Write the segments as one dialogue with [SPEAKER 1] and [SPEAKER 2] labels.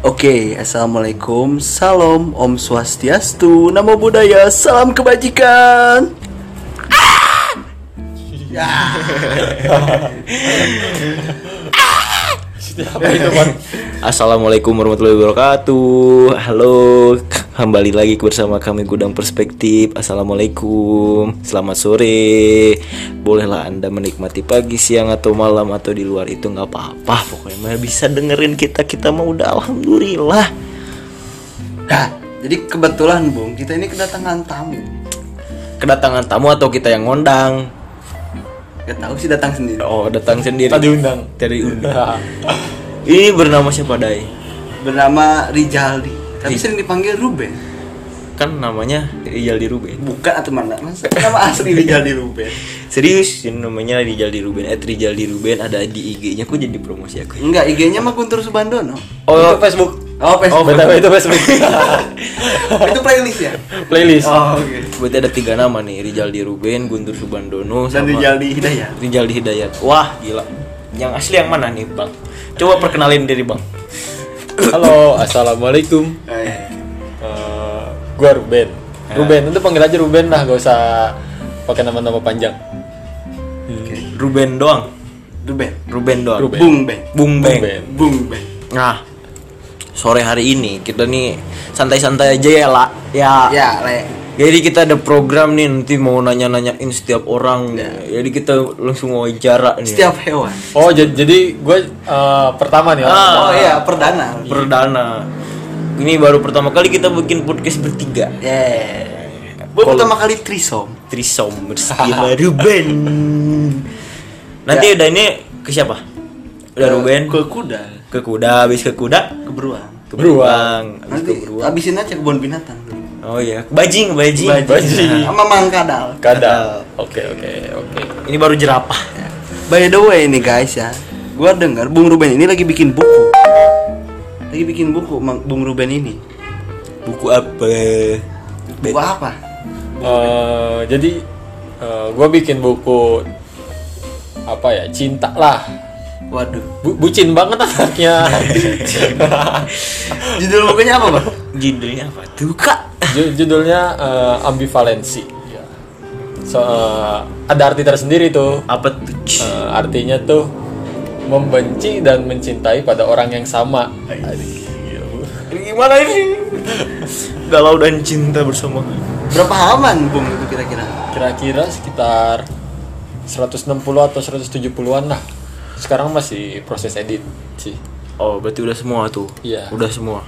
[SPEAKER 1] Oke, assalamualaikum, salam, om swastiastu, namo buddhaya, salam kebajikan.
[SPEAKER 2] Bang?
[SPEAKER 3] Assalamualaikum warahmatullahi wabarakatuh Halo Kembali lagi bersama kami Gudang Perspektif. Assalamualaikum. Selamat sore. Bolehlah anda menikmati pagi, siang, atau malam Atau di luar itu nggak apa-apa. Pokoknya mah bisa dengerin kita. Kita mau udah Alhamdulillah.
[SPEAKER 1] Nah, jadi kebetulan Bung, kita ini kedatangan tamu.
[SPEAKER 3] Kedatangan tamu atau kita yang ngondang
[SPEAKER 1] Gak tahu sih datang sendiri.
[SPEAKER 3] Oh datang sendiri.
[SPEAKER 2] Tadi undang.
[SPEAKER 3] Dari undang. Ini bernama siapa Dai?
[SPEAKER 1] Bernama Rijaldi, tapi sering dipanggil Ruben.
[SPEAKER 3] Kan namanya Rijal di Ruben
[SPEAKER 1] Bukan atau mana? Mas, nama asli Rijaldi Ruben.
[SPEAKER 3] Serius, ini namanya Rijal di Ruben At Rijal di Ruben ada di IG-nya Kok jadi promosi aku?
[SPEAKER 1] Enggak, IG-nya mah Guntur Subandono.
[SPEAKER 3] Oh,
[SPEAKER 2] Itu Facebook.
[SPEAKER 1] Oh, Facebook.
[SPEAKER 2] BTW itu Facebook.
[SPEAKER 1] itu playlist ya?
[SPEAKER 2] Playlist.
[SPEAKER 1] Oh, oke.
[SPEAKER 3] Berarti ada tiga nama nih, Rijaldi Ruben, Guntur Subandono,
[SPEAKER 1] Dan
[SPEAKER 3] sama
[SPEAKER 1] Rijaldi Hidayat.
[SPEAKER 3] Rijaldi Hidayat. Wah, gila. Yang asli yang mana nih, Bang? Coba perkenalin diri, Bang.
[SPEAKER 2] Halo, assalamualaikum.
[SPEAKER 1] Eh,
[SPEAKER 2] Eh, gua Ruben. Ruben, itu panggil aja Ruben lah, gak usah pakai nama-nama panjang.
[SPEAKER 3] Ruben doang.
[SPEAKER 1] Ruben.
[SPEAKER 3] Ruben doang.
[SPEAKER 2] Ruben.
[SPEAKER 1] Bung Beng.
[SPEAKER 3] Bung Beng.
[SPEAKER 2] Ruben.
[SPEAKER 1] Bung Beng.
[SPEAKER 3] Nah, sore hari ini kita nih santai-santai aja ya, lah. Ya.
[SPEAKER 1] Ya, Le.
[SPEAKER 3] Jadi kita ada program nih nanti mau nanya-nanyain setiap orang. Jadi kita langsung wawancara nih.
[SPEAKER 1] Setiap hewan.
[SPEAKER 2] Oh, jadi, jadi gue eh, pertama nih.
[SPEAKER 3] Ah.
[SPEAKER 1] Oh iya, perdana.
[SPEAKER 3] Perdana. Ini baru pertama kali kita bikin podcast bertiga.
[SPEAKER 1] Yeah. Gue pertama kali trisom.
[SPEAKER 3] Trisom bersama Ruben. Nanti udah ini ke siapa? Udah Ruben
[SPEAKER 1] Ke kuda.
[SPEAKER 3] ke kuda, habis ke kuda
[SPEAKER 1] Ke beruang.
[SPEAKER 3] ke beruang, habis
[SPEAKER 1] Nanti
[SPEAKER 3] ke beruang.
[SPEAKER 1] habisin aja kebun binatang dulu.
[SPEAKER 3] Oh iya, bajing, bajing.
[SPEAKER 2] Bajing.
[SPEAKER 1] Sama mangkadal.
[SPEAKER 2] Kadal. Oke, oke, oke.
[SPEAKER 3] Ini baru jerapah.
[SPEAKER 1] By the way nih guys ya, gua dengar Bung Ruben ini lagi bikin buku. Lagi bikin buku Mang- Bung Ruben ini.
[SPEAKER 3] Buku apa?
[SPEAKER 1] Buku apa?
[SPEAKER 2] Eh, jadi gue bikin buku apa ya cinta lah
[SPEAKER 1] Waduh.
[SPEAKER 2] Bu- bucin banget anaknya
[SPEAKER 1] Judul bukunya apa, Bang?
[SPEAKER 3] Judulnya apa tuh, Kak?
[SPEAKER 2] Ju- judulnya eh, ambivalensi Ya. so eh, ada arti tersendiri tuh
[SPEAKER 3] Apa tuh?
[SPEAKER 2] Eh, artinya tuh membenci dan mencintai pada orang yang sama
[SPEAKER 3] Gimana ini? Galau dan cinta bersama.
[SPEAKER 1] Berapa halaman, Bung itu kira-kira?
[SPEAKER 2] kira-kira sekitar 160 atau 170-an lah sekarang masih proses edit sih
[SPEAKER 3] Oh, berarti udah semua tuh.
[SPEAKER 2] Iya.
[SPEAKER 3] Udah semua.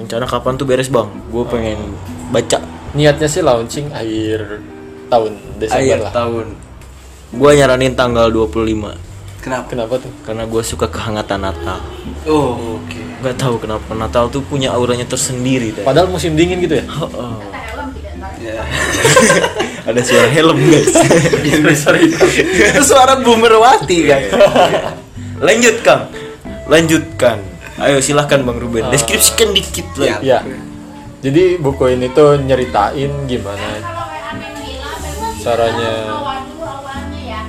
[SPEAKER 3] Rencana kapan tuh beres, Bang? Gue pengen baca
[SPEAKER 2] niatnya sih launching akhir tahun Desember
[SPEAKER 3] akhir
[SPEAKER 2] lah
[SPEAKER 3] tahun. Gua nyaranin tanggal 25
[SPEAKER 1] Kenapa?
[SPEAKER 2] kenapa tuh
[SPEAKER 3] karena gue suka kehangatan Natal.
[SPEAKER 1] Oh, oke.
[SPEAKER 3] Gak tahu kenapa Natal tuh punya auranya tersendiri deh.
[SPEAKER 2] padahal musim dingin gitu ya
[SPEAKER 3] Oh,
[SPEAKER 1] Ya.
[SPEAKER 3] Ada suara helm guys.
[SPEAKER 1] itu suara Bumerwati, guys.
[SPEAKER 3] Lanjut Kang. Lanjutkan. Ayo silahkan Bang Ruben. Deskripsikan dikit lah.
[SPEAKER 2] ya jadi buku ini tuh nyeritain gimana caranya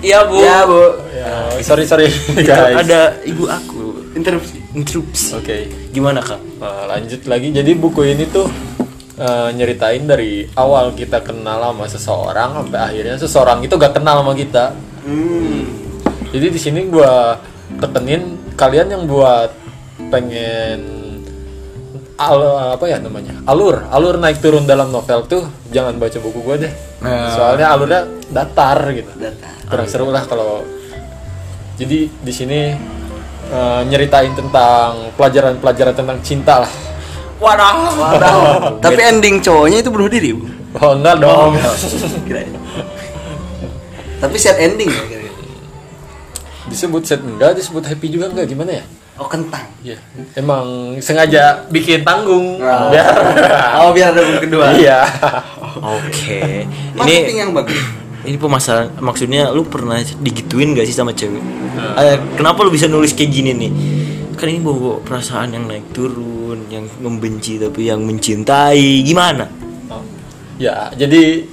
[SPEAKER 3] Iya bu.
[SPEAKER 1] Ya, Bu.
[SPEAKER 2] ya sorry sorry
[SPEAKER 3] Kan
[SPEAKER 2] guys
[SPEAKER 3] Ada ibu aku.
[SPEAKER 1] Interupsi.
[SPEAKER 3] Interupsi.
[SPEAKER 2] oke
[SPEAKER 3] Gimana Kang?
[SPEAKER 2] Nah, lanjut lagi jadi buku ini tuh eh, nyeritain dari awal kita kenal sama seseorang sampai akhirnya seseorang itu gak kenal sama kita
[SPEAKER 1] Hmm.
[SPEAKER 2] jadi di sini gua tekenin kalian yang buat pengen al- apa ya namanya alur alur naik turun dalam novel tuh jangan baca buku gua deh
[SPEAKER 3] Nah.
[SPEAKER 2] soalnya alurnya datar gitu kurang seru lah kalau jadi di sini eh, nyeritain tentang pelajaran-pelajaran tentang cinta lah
[SPEAKER 3] Wadah.
[SPEAKER 1] Waduh. Tapi ending cowoknya itu bunuh diri, Bu.
[SPEAKER 2] oh enggak dong
[SPEAKER 1] Kirain. Tapi sad ending ya
[SPEAKER 2] disebut set enggak disebut happy juga enggak gimana ya
[SPEAKER 1] Oh, kentang.
[SPEAKER 2] Iya, emang sengaja bikin tanggung
[SPEAKER 1] Oh.
[SPEAKER 2] biar
[SPEAKER 1] Oh, biar ada kedua.
[SPEAKER 2] iya.
[SPEAKER 3] Oke.
[SPEAKER 1] Marketing
[SPEAKER 3] Ini
[SPEAKER 1] yang bagus.
[SPEAKER 3] ini pemasaran maksudnya lu pernah digituin gak sih sama cewek? Eh, kenapa lu bisa nulis kayak gini nih? Kan ini bawa perasaan yang naik turun, yang membenci tapi yang mencintai. Gimana?
[SPEAKER 2] Oh. Ya, jadi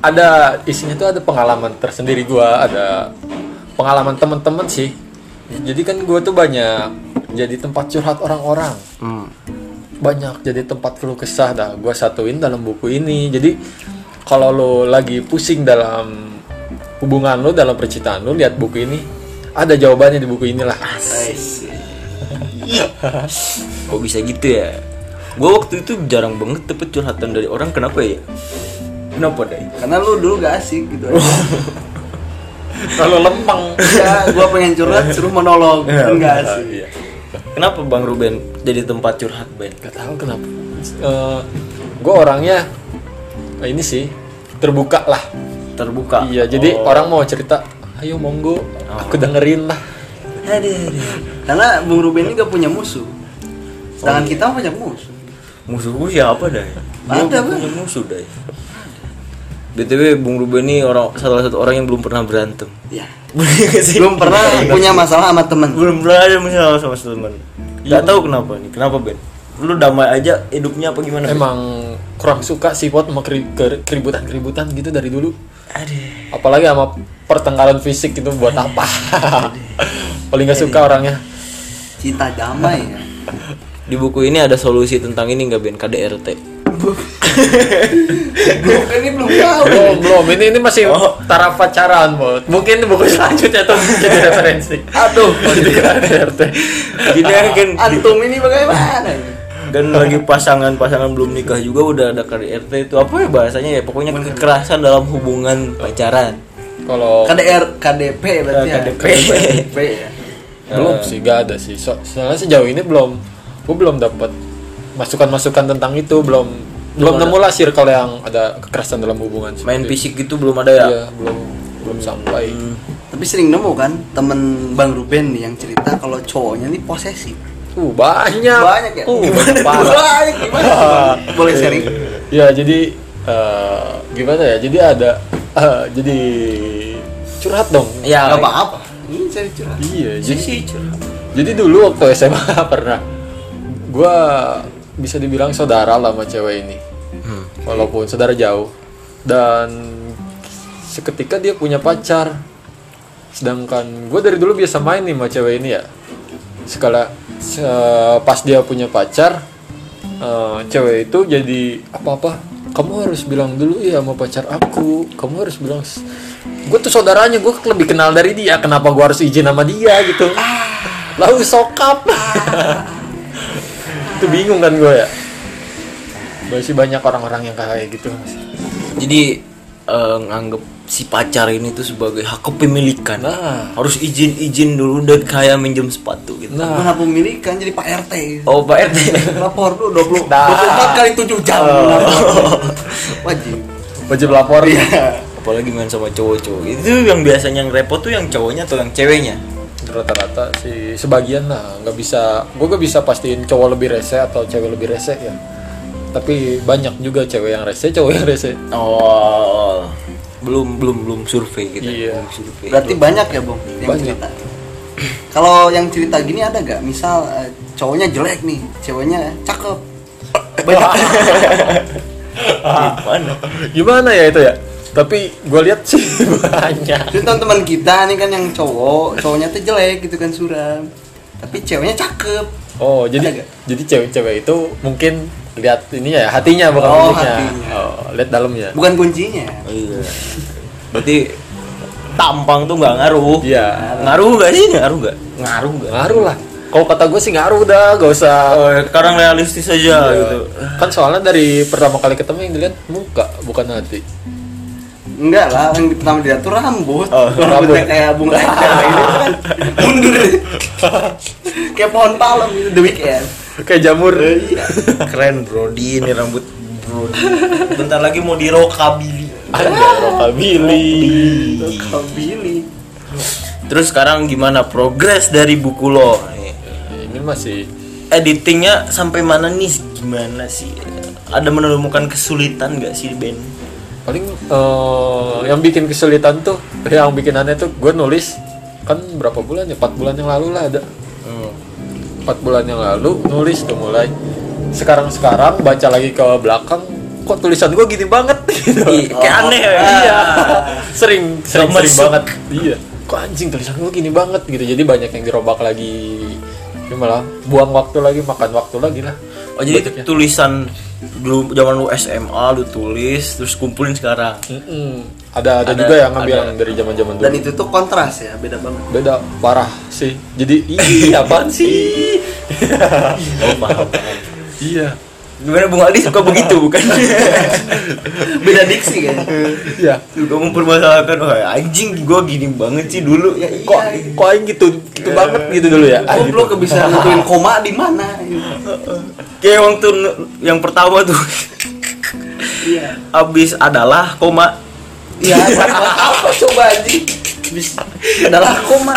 [SPEAKER 2] ada isinya tuh ada pengalaman tersendiri gua, ada pengalaman teman-teman sih. Jadi kan gua tuh banyak jadi tempat curhat orang-orang
[SPEAKER 1] Hmm.
[SPEAKER 2] banyak jadi tempat keluh kesah dah gue satuin dalam buku ini jadi kalau lo lagi pusing dalam hubungan lo dalam percintaan lo lihat buku ini ada jawabannya di buku inilah.
[SPEAKER 3] Kok bisa gitu ya? Gue waktu itu jarang banget dapet curhatan dari orang kenapa ya? Kenapa deh?
[SPEAKER 1] Karena lu dulu gak asik gitu aja.
[SPEAKER 2] kalau lempeng
[SPEAKER 1] ya, gua pengen curhat suruh monolog, kan gak asik.
[SPEAKER 2] Iya.
[SPEAKER 3] Kenapa Bang Ruben jadi tempat curhat Ben?
[SPEAKER 2] Gak tahu kenapa. gue orangnya eh, ini sih terbuka lah.
[SPEAKER 3] Terbuka.
[SPEAKER 2] Iya, jadi orang mau cerita, ayo monggo, aku dengerin lah.
[SPEAKER 1] Aduh, aduh. Karena Bung Ruben ini gak punya musuh. Sedangkan kita punya musuh.
[SPEAKER 3] Musuh gue siapa dah?
[SPEAKER 1] Ada, Bang.
[SPEAKER 3] punya musuh dah. BTW Bung Ruben ini orang salah satu orang yang belum pernah berantem.
[SPEAKER 1] Ya.
[SPEAKER 3] Sih?
[SPEAKER 1] Belum pernah punya masalah sama temen.
[SPEAKER 3] belum pernah ada masalah sama teman. Gak tahu kenapa nih. Kenapa Ben? Lu damai aja hidupnya apa gimana? Ben?
[SPEAKER 2] Emang kurang suka sih buat sama keri- ker- keributan-keributan gitu dari dulu.
[SPEAKER 3] Aduh.
[SPEAKER 2] Apalagi sama pertengkaran fisik itu buat apa? Paling gak suka orangnya.
[SPEAKER 1] Cinta damai ya.
[SPEAKER 3] Di buku ini ada solusi tentang ini nggak Ben KDRT?
[SPEAKER 1] Bukan ini belum tahu.
[SPEAKER 2] Belum, belum. Ini ini masih taraf pacaran, Bot. Mungkin buku selanjutnya tuh jadi referensi.
[SPEAKER 1] Aduh.
[SPEAKER 3] Gini kan
[SPEAKER 1] antum ini bagaimana?
[SPEAKER 3] dan lagi pasangan-pasangan belum nikah juga udah ada KDRT itu apa ya bahasanya ya pokoknya kekerasan dalam hubungan pacaran.
[SPEAKER 2] Kalau
[SPEAKER 1] KDR, KDP berarti ya.
[SPEAKER 3] KDP.
[SPEAKER 1] KDP ya.
[SPEAKER 2] belum sih, gak ada sih. So, soalnya sejauh ini belum, gue belum dapat masukan-masukan tentang itu. Belum, belum nemu lah circle yang ada kekerasan dalam hubungan.
[SPEAKER 3] Main
[SPEAKER 2] seperti
[SPEAKER 3] fisik gitu belum ada ya?
[SPEAKER 2] Iya, belum belum sampai.
[SPEAKER 1] Tapi sering nemu kan temen Bang Ruben nih yang cerita kalau cowoknya nih posesif.
[SPEAKER 2] Uh, banyak.
[SPEAKER 1] Banyak ya?
[SPEAKER 2] Uh,
[SPEAKER 1] Gimana
[SPEAKER 2] parah.
[SPEAKER 1] Banyak gimana? sih? Boleh sharing?
[SPEAKER 2] Ya, jadi eh, gimana ya? Jadi ada eh, jadi curhat dong.
[SPEAKER 3] Ya,
[SPEAKER 1] Gak apa-apa. Ini cari curhat.
[SPEAKER 2] Iya, jadi
[SPEAKER 3] sih curhat.
[SPEAKER 2] jadi dulu waktu SMA pernah gua bisa dibilang saudara lah sama cewek ini.
[SPEAKER 3] Hmm.
[SPEAKER 2] Walaupun saudara jauh dan seketika dia punya pacar. Sedangkan gue dari dulu biasa main nih sama cewek ini ya. Sekala se- pas dia punya pacar, eh, cewek itu jadi apa-apa. Kamu harus bilang dulu ya sama pacar aku. Kamu harus bilang, gue tuh saudaranya, gue lebih kenal dari dia. Kenapa gue harus izin sama dia gitu? Lalu sokap. Itu bingung kan gue ya. Masih banyak orang-orang yang kayak gitu.
[SPEAKER 3] Jadi eh, nganggep si pacar ini tuh sebagai hak kepemilikan.
[SPEAKER 2] Nah,
[SPEAKER 3] Harus izin-izin dulu dan kayak minjem sepatu gitu.
[SPEAKER 2] nah,
[SPEAKER 1] Mana pemilikan jadi Pak RT.
[SPEAKER 3] Oh, Pak RT.
[SPEAKER 1] Lapor dulu 20
[SPEAKER 2] Nah.
[SPEAKER 1] 24 kali 7 jam. lapor. Wajib.
[SPEAKER 2] wajib lapor.
[SPEAKER 1] Iya.
[SPEAKER 3] Apalagi main sama cowok-cowok. Itu yang biasanya yang repot tuh yang cowoknya atau yang ceweknya?
[SPEAKER 2] Rata-rata sih sebagian lah, nggak bisa. Gue gak bisa pastiin cowok lebih rese atau cewek lebih rese ya. Tapi banyak juga cewek yang rese, cowok yang rese.
[SPEAKER 3] Oh. Belum belum belum survei gitu.
[SPEAKER 2] Iya.
[SPEAKER 3] Belum survei.
[SPEAKER 1] Berarti banyak ya, Bung, yang
[SPEAKER 2] Banyak.
[SPEAKER 1] cerita. Kalau yang cerita gini ada gak? Misal eh, cowoknya jelek nih, ceweknya cakep. Banyak.
[SPEAKER 3] Gimana?
[SPEAKER 2] Gimana ya itu ya? Tapi gue lihat sih banyak.
[SPEAKER 1] Terus teman kita nih kan yang cowok, cowoknya tuh jelek gitu kan suram. Tapi ceweknya cakep.
[SPEAKER 2] Oh, jadi jadi cewek-cewek itu mungkin lihat ini ya hatinya bukan
[SPEAKER 1] Oh, hatinya.
[SPEAKER 2] Oh, lihat dalamnya.
[SPEAKER 1] Bukan kuncinya.
[SPEAKER 3] Iya. Berarti tampang tuh nggak ngaruh.
[SPEAKER 2] Iya.
[SPEAKER 3] Ngaruh nggak sih? Ngaruh nggak? Ngaruh nggak?
[SPEAKER 2] Ngaruh lah. Kalau kata gue sih ngaruh dah, gak usah.
[SPEAKER 3] Oh, sekarang realistis aja gitu.
[SPEAKER 2] Kan soalnya dari pertama kali ketemu yang dilihat muka, bukan hati.
[SPEAKER 1] Enggak lah, yang pertama dilihat tuh rambut.
[SPEAKER 3] Oh,
[SPEAKER 1] Rambutnya
[SPEAKER 2] rambut.
[SPEAKER 1] kayak bunga kaca ini kan mundur. kayak pohon palem itu the weekend.
[SPEAKER 2] Kayak jamur.
[SPEAKER 1] Iya.
[SPEAKER 3] Keren Brody ini rambut Brody. Bentar lagi mau di rockabilly.
[SPEAKER 2] Ada rockabilly.
[SPEAKER 1] Billy.
[SPEAKER 3] Terus sekarang gimana progres dari buku lo?
[SPEAKER 2] Ini masih
[SPEAKER 3] Editingnya sampai mana nih? Gimana sih? Ada menemukan kesulitan nggak sih Ben?
[SPEAKER 2] Paling eh, yang bikin kesulitan tuh, yang bikin aneh tuh gue nulis kan berapa bulan ya? 4 bulan yang lalu lah ada.
[SPEAKER 3] Hmm.
[SPEAKER 2] 4 bulan yang lalu nulis tuh mulai sekarang-sekarang baca lagi ke belakang kok tulisan gue gini banget gitu.
[SPEAKER 3] Ih, kayak aneh ya.
[SPEAKER 2] iya sering sering, sering
[SPEAKER 3] masuk.
[SPEAKER 2] banget iya kok anjing tulisan gue gini banget gitu jadi banyak yang dirobak lagi Ini malah buang waktu lagi, makan waktu lagi lah.
[SPEAKER 3] Oh jadi
[SPEAKER 2] Bacanya.
[SPEAKER 3] tulisan dulu zaman lu SMA lu tulis terus kumpulin sekarang.
[SPEAKER 2] Mm-mm. Ada, ada
[SPEAKER 3] Ada-
[SPEAKER 2] juga yang ngambil
[SPEAKER 3] ada.
[SPEAKER 2] yang dari zaman-zaman dulu.
[SPEAKER 1] Dan itu tuh kontras ya, beda banget.
[SPEAKER 2] beda parah sih. Jadi iya apaan sih?
[SPEAKER 3] Oh paham. paham.
[SPEAKER 2] iya.
[SPEAKER 3] Gimana Bung Aldi suka begitu bukan?
[SPEAKER 1] Beda diksi kan.
[SPEAKER 2] Iya.
[SPEAKER 3] Suka mempermasalahkan wah anjing gua gini banget sih dulu ya
[SPEAKER 2] Kok kok aing gitu gitu banget gitu dulu ya? Ah, gitu.
[SPEAKER 1] Bisa nentuin koma di mana.
[SPEAKER 3] Kayak waktu yang pertama tuh
[SPEAKER 1] Iya.
[SPEAKER 3] abis adalah koma
[SPEAKER 1] Iya, apa coba anjing? Bis adalah koma.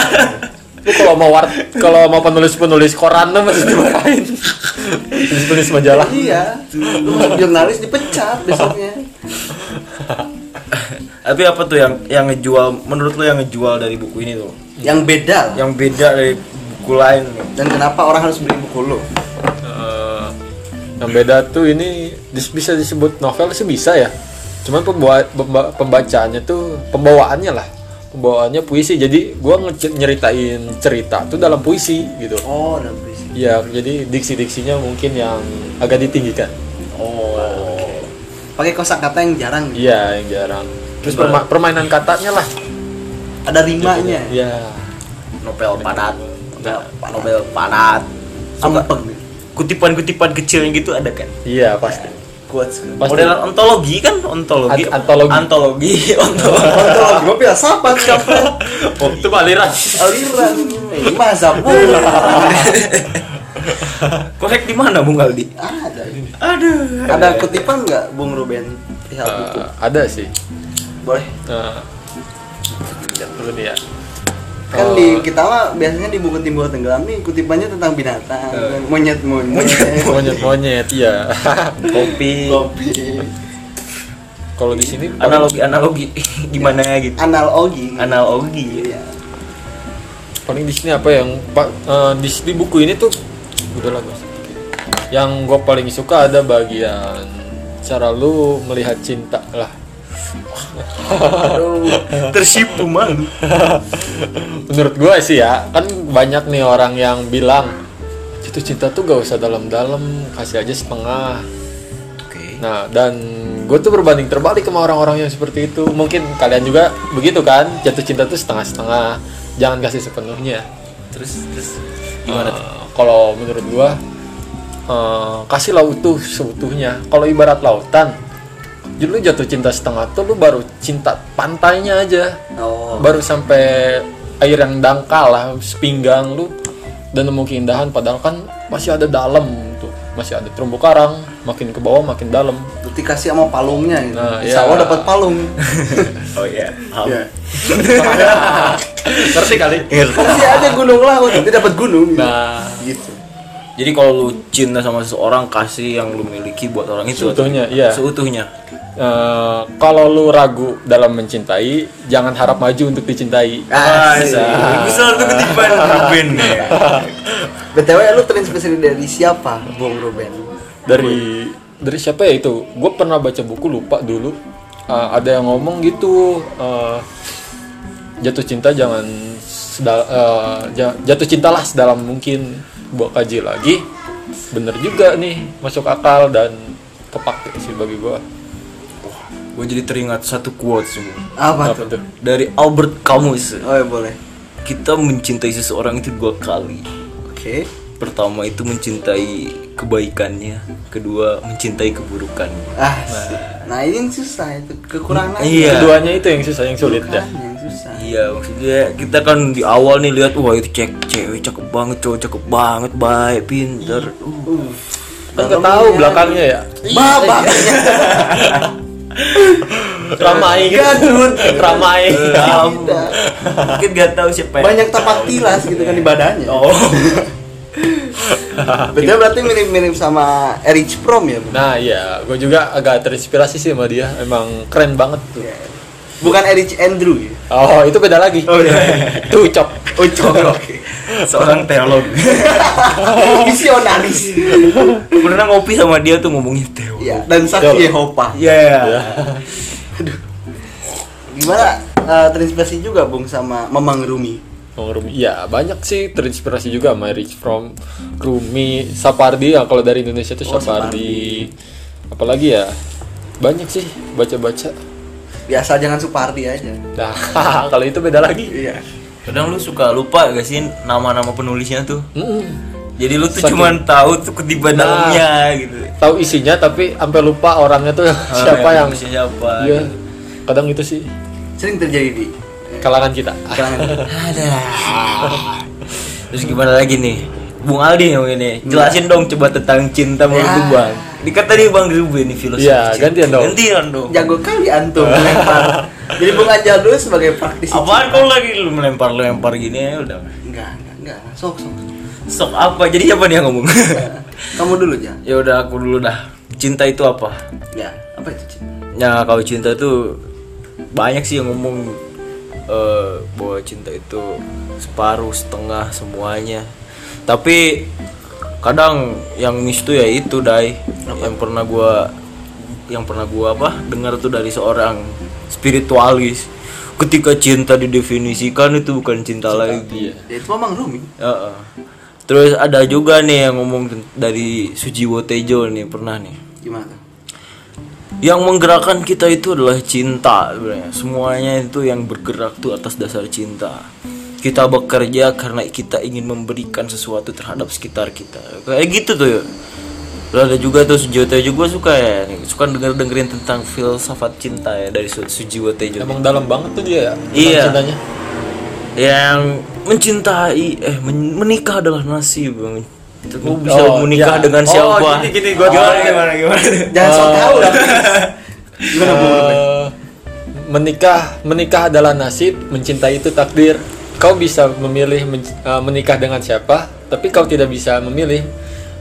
[SPEAKER 2] Lu kalau mau war kalau mau penulis-penulis koran tuh masih dimarahin. Penulis-penulis majalah.
[SPEAKER 1] Iya. Lu jurnalis dipecat besoknya.
[SPEAKER 3] tapi apa tuh yang yang ngejual menurut lu yang ngejual dari buku ini tuh
[SPEAKER 1] Yang beda.
[SPEAKER 3] yang beda dari buku lain
[SPEAKER 1] Dan kenapa orang harus beli buku lu?
[SPEAKER 2] Eh, yang beda tuh ini bisa disebut novel sih bisa ya. Cuman pembawa, pemba- pembacaannya tuh pembawaannya lah. Pembawaannya puisi. Jadi gua nyeritain cerita tuh dalam puisi gitu.
[SPEAKER 1] Oh, dan puisi.
[SPEAKER 2] Iya, jadi diksi-diksinya mungkin yang agak ditinggikan.
[SPEAKER 1] Oh. Pakai kosakata yang jarang. gitu.
[SPEAKER 2] Iya, yang jarang. Terus perma- permainan katanya lah.
[SPEAKER 1] Ada rimanya.
[SPEAKER 2] Iya.
[SPEAKER 3] novel padat novel padat
[SPEAKER 1] Ampeng.
[SPEAKER 3] kutipan-kutipan kecilnya gitu ada kan
[SPEAKER 2] Iya, pasti.
[SPEAKER 1] Quotes.
[SPEAKER 2] Pasti.
[SPEAKER 3] modelan ontologi kan ontologi
[SPEAKER 2] Ant- antologi.
[SPEAKER 3] antologi ontologi
[SPEAKER 1] Kontrol gue filsafat kapan?
[SPEAKER 2] Oh, itu aliran.
[SPEAKER 1] Aliran. Ini masa bu.
[SPEAKER 3] korek di mana bung Aldi
[SPEAKER 1] Ada.
[SPEAKER 3] aduh
[SPEAKER 1] Ada kutipan nggak Bung Ruben? Buku.
[SPEAKER 2] Eh, ada sih.
[SPEAKER 1] Boleh.
[SPEAKER 2] Nah, lihat dulu nih ya.
[SPEAKER 1] Kan
[SPEAKER 2] Oh.
[SPEAKER 1] di kita mah biasanya di buku timbul tenggelam nih kutipannya tentang binatang, monyet monyet.
[SPEAKER 2] monyet-monyet iya.
[SPEAKER 3] kopi
[SPEAKER 1] Kopi.
[SPEAKER 2] Kalau di sini
[SPEAKER 3] analogi analogi gimana ya gitu
[SPEAKER 1] Analogi.
[SPEAKER 3] analogi
[SPEAKER 1] Iya.
[SPEAKER 2] paling di sini apa yang pak eh, di, di buku ini tuh udah lah. Yang gue paling suka ada bagian cara lu melihat cinta lah.
[SPEAKER 3] Aduh tersipu malu
[SPEAKER 2] Menurut gue sih ya, kan banyak nih orang yang bilang jatuh cinta tuh gak usah dalam-dalam, kasih aja setengah.
[SPEAKER 3] oke
[SPEAKER 2] Nah, dan gue tuh berbanding terbalik sama orang-orang yang seperti itu. Mungkin kalian juga begitu kan? Jatuh cinta tuh setengah-setengah, jangan kasih sepenuhnya.
[SPEAKER 3] terus terus gimana tuh
[SPEAKER 2] Eh, Kalau menurut gua, eh, kasihlah utuh seutuhnya. Kalau ibarat lautan, jadi lu jatuh cinta setengah tuh lu baru cinta pantainya aja,
[SPEAKER 1] Oh.
[SPEAKER 2] baru sampai air yang dangkal lah, sepinggang lu dan nemu keindahan. Padahal kan masih ada dalam tuh, masih ada terumbu karang, makin ke bawah makin dalam.
[SPEAKER 1] Berarti kasih sama palungnya gitu.
[SPEAKER 2] Nah,
[SPEAKER 1] Insya
[SPEAKER 2] iya.
[SPEAKER 1] Allah dapat palung.
[SPEAKER 3] oh iya paham
[SPEAKER 1] Iya.
[SPEAKER 2] Ngerti kali?
[SPEAKER 1] Kasih aja gunung laut, nanti dapat gunung.
[SPEAKER 2] Nah,
[SPEAKER 1] Gitu.
[SPEAKER 3] Jadi kalau lu cinta sama seseorang kasih yang lu miliki buat orang itu
[SPEAKER 2] Seutuhnya, iya.
[SPEAKER 3] Seutuhnya.
[SPEAKER 2] eh, kalau lu ragu dalam mencintai, jangan harap maju untuk dicintai.
[SPEAKER 1] Asik.
[SPEAKER 3] Bisa tuh ketiban Ruben ya.
[SPEAKER 1] BTW lu terinspirasi dari siapa, Bung Ruben?
[SPEAKER 2] dari dari siapa ya itu gue pernah baca buku lupa dulu Uh, ada yang ngomong gitu uh, jatuh cinta jangan sedal- uh, ja- jatuh cintalah sedalam mungkin gua kaji lagi bener juga nih masuk akal dan kepake sih bagi gua
[SPEAKER 3] Gue jadi teringat satu quote semua
[SPEAKER 1] Apa,
[SPEAKER 2] apa
[SPEAKER 1] tuh?
[SPEAKER 2] tuh
[SPEAKER 3] dari Albert Camus.
[SPEAKER 1] Oh ya boleh.
[SPEAKER 3] Kita mencintai seseorang itu dua kali.
[SPEAKER 1] Oke.
[SPEAKER 3] Pertama itu mencintai kebaikannya, kedua mencintai keburukannya.
[SPEAKER 1] Ah, nah ini yang susah itu kekurangan.
[SPEAKER 3] Iya.
[SPEAKER 2] keduanya itu yang susah yang sulit ya
[SPEAKER 1] yang susah.
[SPEAKER 3] Iya, maksudnya kita kan di awal nih lihat wah itu cek cewek cakep banget, cowok cakep banget, baik, pinter. Uh.
[SPEAKER 2] kan nggak tahu belakangnya ya
[SPEAKER 1] Babak.
[SPEAKER 2] ramai gitu
[SPEAKER 1] Gadut.
[SPEAKER 2] ramai
[SPEAKER 1] Tidak.
[SPEAKER 3] Mungkin gak tahu siapa yang
[SPEAKER 1] Banyak tapak tilas gitu kan di badannya.
[SPEAKER 3] Oh.
[SPEAKER 1] Betul berarti mirip-mirip sama Erich Prom ya, Bu?
[SPEAKER 2] Nah iya, gue juga agak terinspirasi sih sama dia. Emang keren banget tuh.
[SPEAKER 1] Bukan Erich Andrew ya.
[SPEAKER 2] Oh itu beda lagi.
[SPEAKER 1] Oh, iya.
[SPEAKER 2] Itu ucap.
[SPEAKER 1] Ucok. Oke.
[SPEAKER 3] Seorang teolog.
[SPEAKER 1] Visionaris.
[SPEAKER 3] Pernah ngopi sama dia tuh ngomongin teolog.
[SPEAKER 1] Iya, dan saksi Yehova.
[SPEAKER 3] Iya.
[SPEAKER 2] Ya.
[SPEAKER 1] Gimana eh, terinspirasi juga Bung sama Mamang Rumi?
[SPEAKER 2] Oh, Rumi. Ya, banyak sih terinspirasi juga sama Rich from Rumi, Sapardi ya kalau dari Indonesia tuh
[SPEAKER 1] Oh,
[SPEAKER 2] Sapardi. Apalagi ya? Banyak sih baca-baca.
[SPEAKER 1] Biasa jangan Supardi aja.
[SPEAKER 2] Nah, kalau itu beda lagi.
[SPEAKER 1] Iya.
[SPEAKER 3] Kadang lu suka lupa gak sih nama-nama penulisnya tuh?
[SPEAKER 2] Mm-mm.
[SPEAKER 3] Jadi lu tuh
[SPEAKER 2] Saking-
[SPEAKER 3] cuman tahu tuh ketiba
[SPEAKER 2] Nah.
[SPEAKER 3] dalamnya gitu.
[SPEAKER 2] Tahu isinya tapi sampai lupa orangnya tuh siapa yang
[SPEAKER 3] siapa?
[SPEAKER 2] Iya. Kadang itu sih
[SPEAKER 1] Sering terjadi di
[SPEAKER 2] kalangan kita.
[SPEAKER 1] kalangan.
[SPEAKER 3] Ada. Terus gimana lagi nih? Bung Aldi yang ini, jelasin dong coba tentang cinta menurut
[SPEAKER 1] Ya.
[SPEAKER 3] Bang. Ini kan tadi Bang Ruben nih filosofi.
[SPEAKER 2] Iya,
[SPEAKER 3] cinta.
[SPEAKER 2] gantian dong.
[SPEAKER 3] Gantian dong.
[SPEAKER 1] Jago kali antum melempar. Jadi Bung Anjal dulu sebagai praktisi.
[SPEAKER 3] Apaan kau lagi lu melempar-lempar gini ya udah.
[SPEAKER 1] Enggak, enggak, enggak. Sok, sok.
[SPEAKER 3] Sok apa? Jadi siapa nih yang ngomong?
[SPEAKER 1] Kamu dulu ya.
[SPEAKER 3] ya udah aku dulu dah. Cinta itu apa?
[SPEAKER 1] Ya, apa itu cinta?
[SPEAKER 3] Ya kalau cinta itu banyak sih yang ngomong eh, bahwa cinta itu separuh, setengah, semuanya. Tapi kadang yang miss tuh ya itu dai yang pernah gua yang pernah gua apa dengar tuh dari seorang spiritualis ketika cinta didefinisikan itu bukan cinta, lagi
[SPEAKER 2] Iya.
[SPEAKER 1] Ya itu memang Rumi.
[SPEAKER 3] Ya, eh. terus ada juga nih yang ngomong dari Sujiwo Tejo nih pernah nih
[SPEAKER 1] Gimana?
[SPEAKER 3] yang menggerakkan kita itu adalah cinta sebenarnya semuanya itu yang bergerak tuh atas dasar cinta kita bekerja karena kita ingin memberikan sesuatu terhadap sekitar kita kayak gitu tuh ya Terus ada juga tuh Sujiwo Tejo gue suka ya suka denger dengerin tentang filsafat cinta ya dari Su- Sujiwo Tejo
[SPEAKER 2] Emang dalam banget tuh dia ya.
[SPEAKER 3] Iya.
[SPEAKER 2] Cintanya.
[SPEAKER 3] yang mencintai eh men- menikah adalah nasib bang Lu bisa
[SPEAKER 2] Oh,
[SPEAKER 3] menikah
[SPEAKER 2] iya.
[SPEAKER 3] dengan
[SPEAKER 2] Oh,
[SPEAKER 3] siapa
[SPEAKER 2] gini, gini, gua
[SPEAKER 3] gimana,
[SPEAKER 2] tahu.
[SPEAKER 3] gimana gimana
[SPEAKER 1] Jangan sok
[SPEAKER 2] Eh,
[SPEAKER 1] tahu lah. Gimana Bung Ruben?
[SPEAKER 2] Eh, menikah menikah adalah nasib, mencintai itu takdir. Kau bisa memilih men- eh, menikah dengan siapa, tapi kau tidak bisa memilih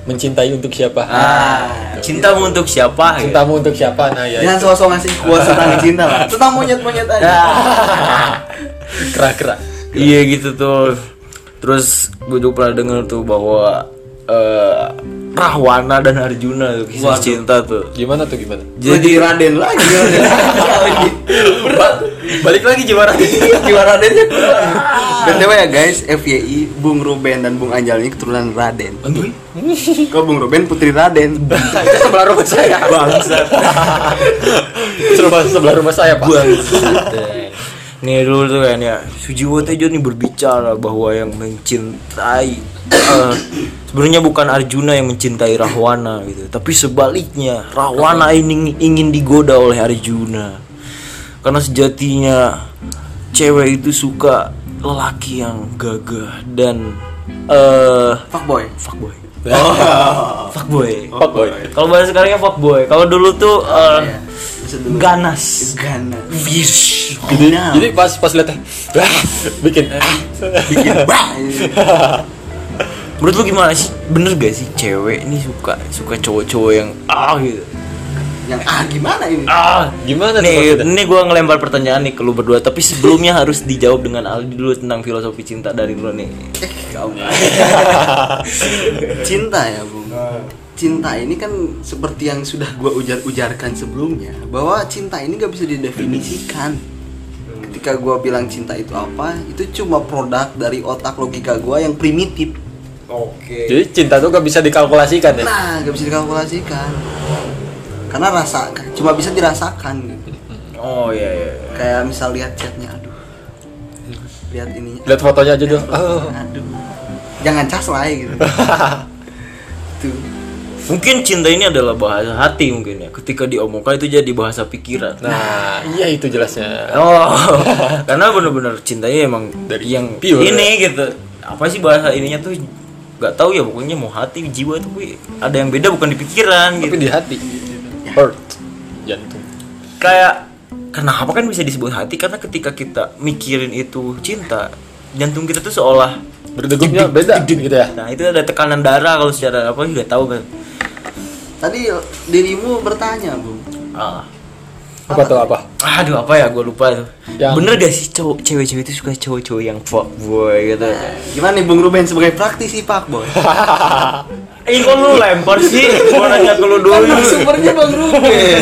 [SPEAKER 2] mencintai untuk siapa.
[SPEAKER 3] ah cintamu untuk siapa gitu.
[SPEAKER 2] Cintamu untuk siapa? Nah, ya.
[SPEAKER 1] Jangan sosok ngasih kuasa tentang cinta lah. Tentang monyet-monyet aja.
[SPEAKER 2] Kerak-kerak.
[SPEAKER 3] iya gitu tuh terus gue juga pernah denger tuh bahwa eh, Rahwana dan Arjuna tuh kisah
[SPEAKER 1] Waduh.
[SPEAKER 3] cinta tuh
[SPEAKER 2] Gimana tuh gimana?
[SPEAKER 1] Jadi Raden lagi. Raden lagi.
[SPEAKER 2] Ba- balik lagi gimana?
[SPEAKER 1] Jiwa Radennya kurang. BTW ya guys, FYI Bung Ruben dan Bung Anjal ini keturunan Raden. Kau Bung Ruben putri Raden.
[SPEAKER 2] itu sebelah rumah saya.
[SPEAKER 3] bangsa
[SPEAKER 2] sebelah sebelah rumah saya, Pak.
[SPEAKER 3] Bangsat. Nih dulu tuh kan ya Sujiwo Tejo nih berbicara bahwa yang mencintai eh, sebenarnya bukan Arjuna yang mencintai Rahwana gitu, tapi sebaliknya Rahwana ini ingin digoda oleh Arjuna. Karena sejatinya cewek itu suka lelaki yang gagah dan eh
[SPEAKER 1] Fuckboy.
[SPEAKER 3] fuckboy. fuckboy.
[SPEAKER 2] Fuckboy.
[SPEAKER 3] Kalau bahasa sekarangnya fuckboy. Kalau dulu tuh.
[SPEAKER 1] Bisa dulu.
[SPEAKER 3] ganas.
[SPEAKER 1] Gana.
[SPEAKER 3] Wish.
[SPEAKER 1] Gana.
[SPEAKER 2] Jadi pas pas lihat bikin
[SPEAKER 1] bikin.
[SPEAKER 3] Menurut lu gimana sih? Bener gak sih cewek ini suka suka cowok-cowok yang ah gitu?
[SPEAKER 1] Yang ah gimana ini?
[SPEAKER 3] Ah,
[SPEAKER 2] gimana tuh
[SPEAKER 3] nih, ini gue ngelempar pertanyaan nih ke lu berdua, tapi sebelumnya harus dijawab dengan Aldi dulu tentang filosofi cinta dari lu nih.
[SPEAKER 1] Eh. Cinta ya, Bung. Cinta ini kan seperti yang sudah gua ujar-ujarkan sebelumnya bahwa cinta ini gak bisa didefinisikan. Ketika gua bilang cinta itu apa, itu cuma produk dari otak logika gua yang primitif.
[SPEAKER 3] Oke.
[SPEAKER 2] Jadi cinta tuh gak bisa dikalkulasikan ya?
[SPEAKER 1] Nah, gak bisa dikalkulasikan. Karena rasa cuma bisa dirasakan gitu.
[SPEAKER 3] Oh iya iya.
[SPEAKER 1] Kayak misal lihat chatnya, aduh. Lihat ininya.
[SPEAKER 2] Lihat fotonya aja tuh. Oh.
[SPEAKER 1] Aduh. Jangan cas lah gitu. Tuh.
[SPEAKER 3] Mungkin cinta ini adalah bahasa hati mungkin ya. Ketika diomongkan itu jadi bahasa pikiran.
[SPEAKER 2] Nah, iya itu jelasnya.
[SPEAKER 3] Oh, karena bener-bener cintanya emang
[SPEAKER 2] Dari
[SPEAKER 3] yang
[SPEAKER 2] pure.
[SPEAKER 3] ini gitu. Apa sih bahasa ininya tuh? Gak tahu ya pokoknya mau hati jiwa tuh ada yang beda bukan di pikiran
[SPEAKER 2] Tapi
[SPEAKER 3] gitu.
[SPEAKER 2] di hati. Heart. Jantung.
[SPEAKER 3] Kayak kenapa kan bisa disebut hati karena ketika kita mikirin itu cinta, jantung kita tuh seolah
[SPEAKER 2] Berdegupnya beda gitu ya.
[SPEAKER 3] Nah, itu ada tekanan darah kalau secara apa udah tahu kan.
[SPEAKER 1] Tadi dirimu bertanya, Bung.
[SPEAKER 3] Ah.
[SPEAKER 2] Apa tuh apa?
[SPEAKER 3] Aduh apa ya gue lupa tuh.
[SPEAKER 2] Yang-
[SPEAKER 3] Bener gak sih cowok cewek-cewek itu suka cowok-cowok yang fuckboy gitu.
[SPEAKER 1] Gimana nih Bung Ruben sebagai praktisi Pak Boy?
[SPEAKER 3] Eh kok lu lempar sih? Gua nanya ke lu dulu.
[SPEAKER 1] Kan sumbernya Bang Ruben.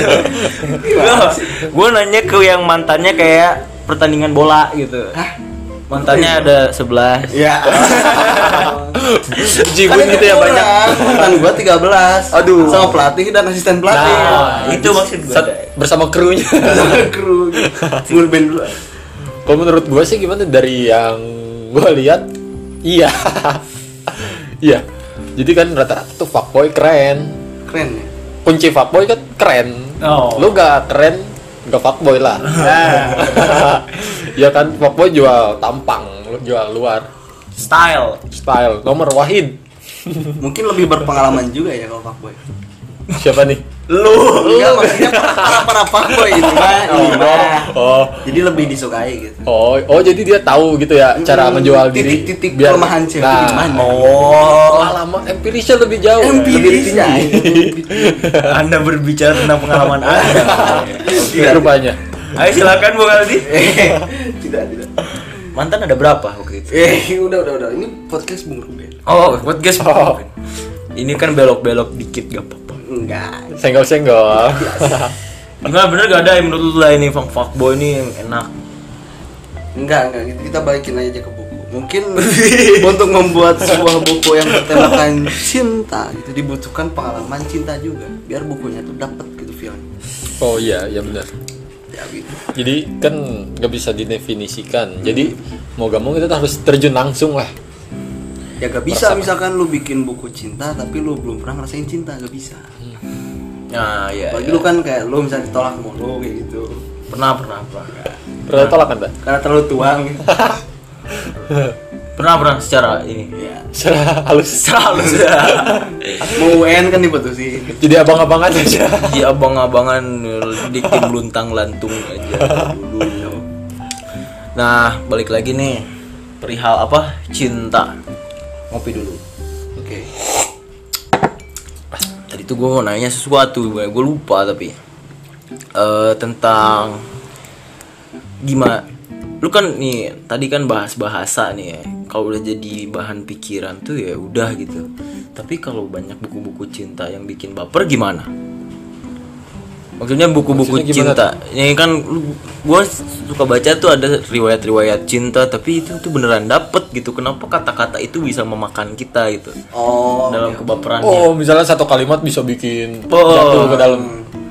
[SPEAKER 3] gue nanya ke yang mantannya kayak pertandingan bola gitu
[SPEAKER 1] Hah?
[SPEAKER 3] Mantannya ada 11
[SPEAKER 1] Ya.
[SPEAKER 2] Jibun gitu ya banyak.
[SPEAKER 1] Mantan gua 13.
[SPEAKER 2] Aduh.
[SPEAKER 1] Sama pelatih dan asisten pelatih.
[SPEAKER 2] Nah,
[SPEAKER 3] itu maksud gue
[SPEAKER 2] Sat- bersama krunya.
[SPEAKER 1] Sama kru. Full band dulu.
[SPEAKER 2] Kalau menurut gue sih gimana dari yang gue lihat, iya, iya. Jadi kan rata-rata tuh fuckboy keren.
[SPEAKER 1] Keren ya.
[SPEAKER 2] Kunci fuckboy kan keren.
[SPEAKER 3] Oh.
[SPEAKER 2] Lu gak keren, gak fuckboy lah. ya kan fuckboy jual tampang, jual luar.
[SPEAKER 3] style
[SPEAKER 2] Style nomor Wahid.
[SPEAKER 1] Mungkin lebih berpengalaman juga ya kalau Pak Boy.
[SPEAKER 2] Siapa nih?
[SPEAKER 3] lu
[SPEAKER 1] Enggak maksudnya para para Pak Boy ini mah, ini mah.
[SPEAKER 2] Oh,
[SPEAKER 1] Jadi lebih disukai gitu.
[SPEAKER 2] oh, oh jadi dia tahu gitu ya cara
[SPEAKER 1] Hmm,
[SPEAKER 2] menjual diri.
[SPEAKER 1] titik-titik kelemahan cewek
[SPEAKER 2] nah,
[SPEAKER 1] di mana.
[SPEAKER 3] oh
[SPEAKER 2] Pengalaman empirisnya lebih jauh.
[SPEAKER 1] Empiris
[SPEAKER 2] lebih
[SPEAKER 1] ya.
[SPEAKER 2] tinggi.
[SPEAKER 3] anda berbicara tentang pengalaman anda
[SPEAKER 2] Iya, rupanya.
[SPEAKER 3] ayo silakan bung Aldi
[SPEAKER 1] tidak tidak.
[SPEAKER 3] mantan ada berapa waktu itu
[SPEAKER 1] Eh, udah udah udah. Ini podcast Bung Ruben.
[SPEAKER 3] oh podcast
[SPEAKER 2] Oh.
[SPEAKER 3] ini kan belok-belok dikit gak apa-apa
[SPEAKER 1] Enggak.
[SPEAKER 2] Senggol-senggol.
[SPEAKER 3] gimana bener gak ada yang menurut lu lah ini fuck fuckboy ini yang enak
[SPEAKER 1] Enggak, enggak gitu. Kita balikin aja ke buku. Mungkin untuk membuat sebuah buku yang bertemakan cinta gitu dibutuhkan pengalaman cinta juga biar bukunya tuh dapat gitu feelnya.
[SPEAKER 2] Oh iya, iya benar.
[SPEAKER 1] Ya gitu.
[SPEAKER 2] Jadi kan nggak bisa didefinisikan. Jadi mau gak mau kita harus terjun langsung lah.
[SPEAKER 1] Ya gak bisa misalkan lu bikin buku cinta tapi lu belum pernah ngerasain cinta gak bisa.
[SPEAKER 3] Nah ya,
[SPEAKER 1] Apalagi
[SPEAKER 3] ya.
[SPEAKER 1] lu kan kayak lu misalnya ditolak mulu kayak gitu.
[SPEAKER 3] pernah pernah pernah
[SPEAKER 2] Pernah tolak kan, Mbak?
[SPEAKER 1] Karena terlalu tuang.
[SPEAKER 3] pernah pernah secara ini
[SPEAKER 1] ya.
[SPEAKER 2] Secara halus.
[SPEAKER 3] selalu sudah
[SPEAKER 1] Mau UN kan diputusin.
[SPEAKER 2] Jadi abang-abangan aja.
[SPEAKER 3] di abang-abangan bikin luntang lantung aja dulu nah balik lagi nih perihal apa cinta ngopi dulu
[SPEAKER 1] Oke.
[SPEAKER 3] tadi tuh gue mau nanya sesuatu gue lupa tapi Eh tentang gimana lu kan nih tadi kan bahas bahasa nih ya. Kalau udah jadi bahan pikiran tuh ya udah gitu. Tapi kalau banyak buku-buku cinta yang bikin baper gimana maksudnya buku-buku cinta ini kan lu- gua suka baca tuh ada riwayat-riwayat cinta tapi itu tuh beneran dapet gitu kenapa kata-kata itu bisa memakan kita gitu
[SPEAKER 1] Oh.
[SPEAKER 3] dalam kebaperannya
[SPEAKER 2] Oh, misalnya satu kalimat bisa bikin
[SPEAKER 3] Oh.
[SPEAKER 2] jatuh ke dalam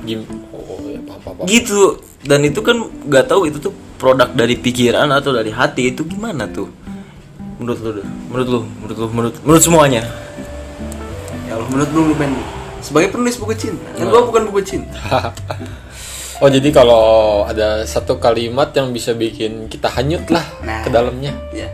[SPEAKER 2] gim. Oh, ya paham. paham.
[SPEAKER 3] gitu dan itu kan nggak tahu itu tuh produk dari pikiran atau dari hati itu gimana tuh menurut lu menurut lu menurut lu menurut menurut semuanya
[SPEAKER 1] Ya Allah menurut Bung Ruben sebagai penulis buku cinta. Kan gua bukan buku cinta.
[SPEAKER 2] Oh, jadi kalau ada satu kalimat yang bisa bikin kita hanyut lah
[SPEAKER 1] Nah.
[SPEAKER 2] ke dalamnya.
[SPEAKER 1] Ya.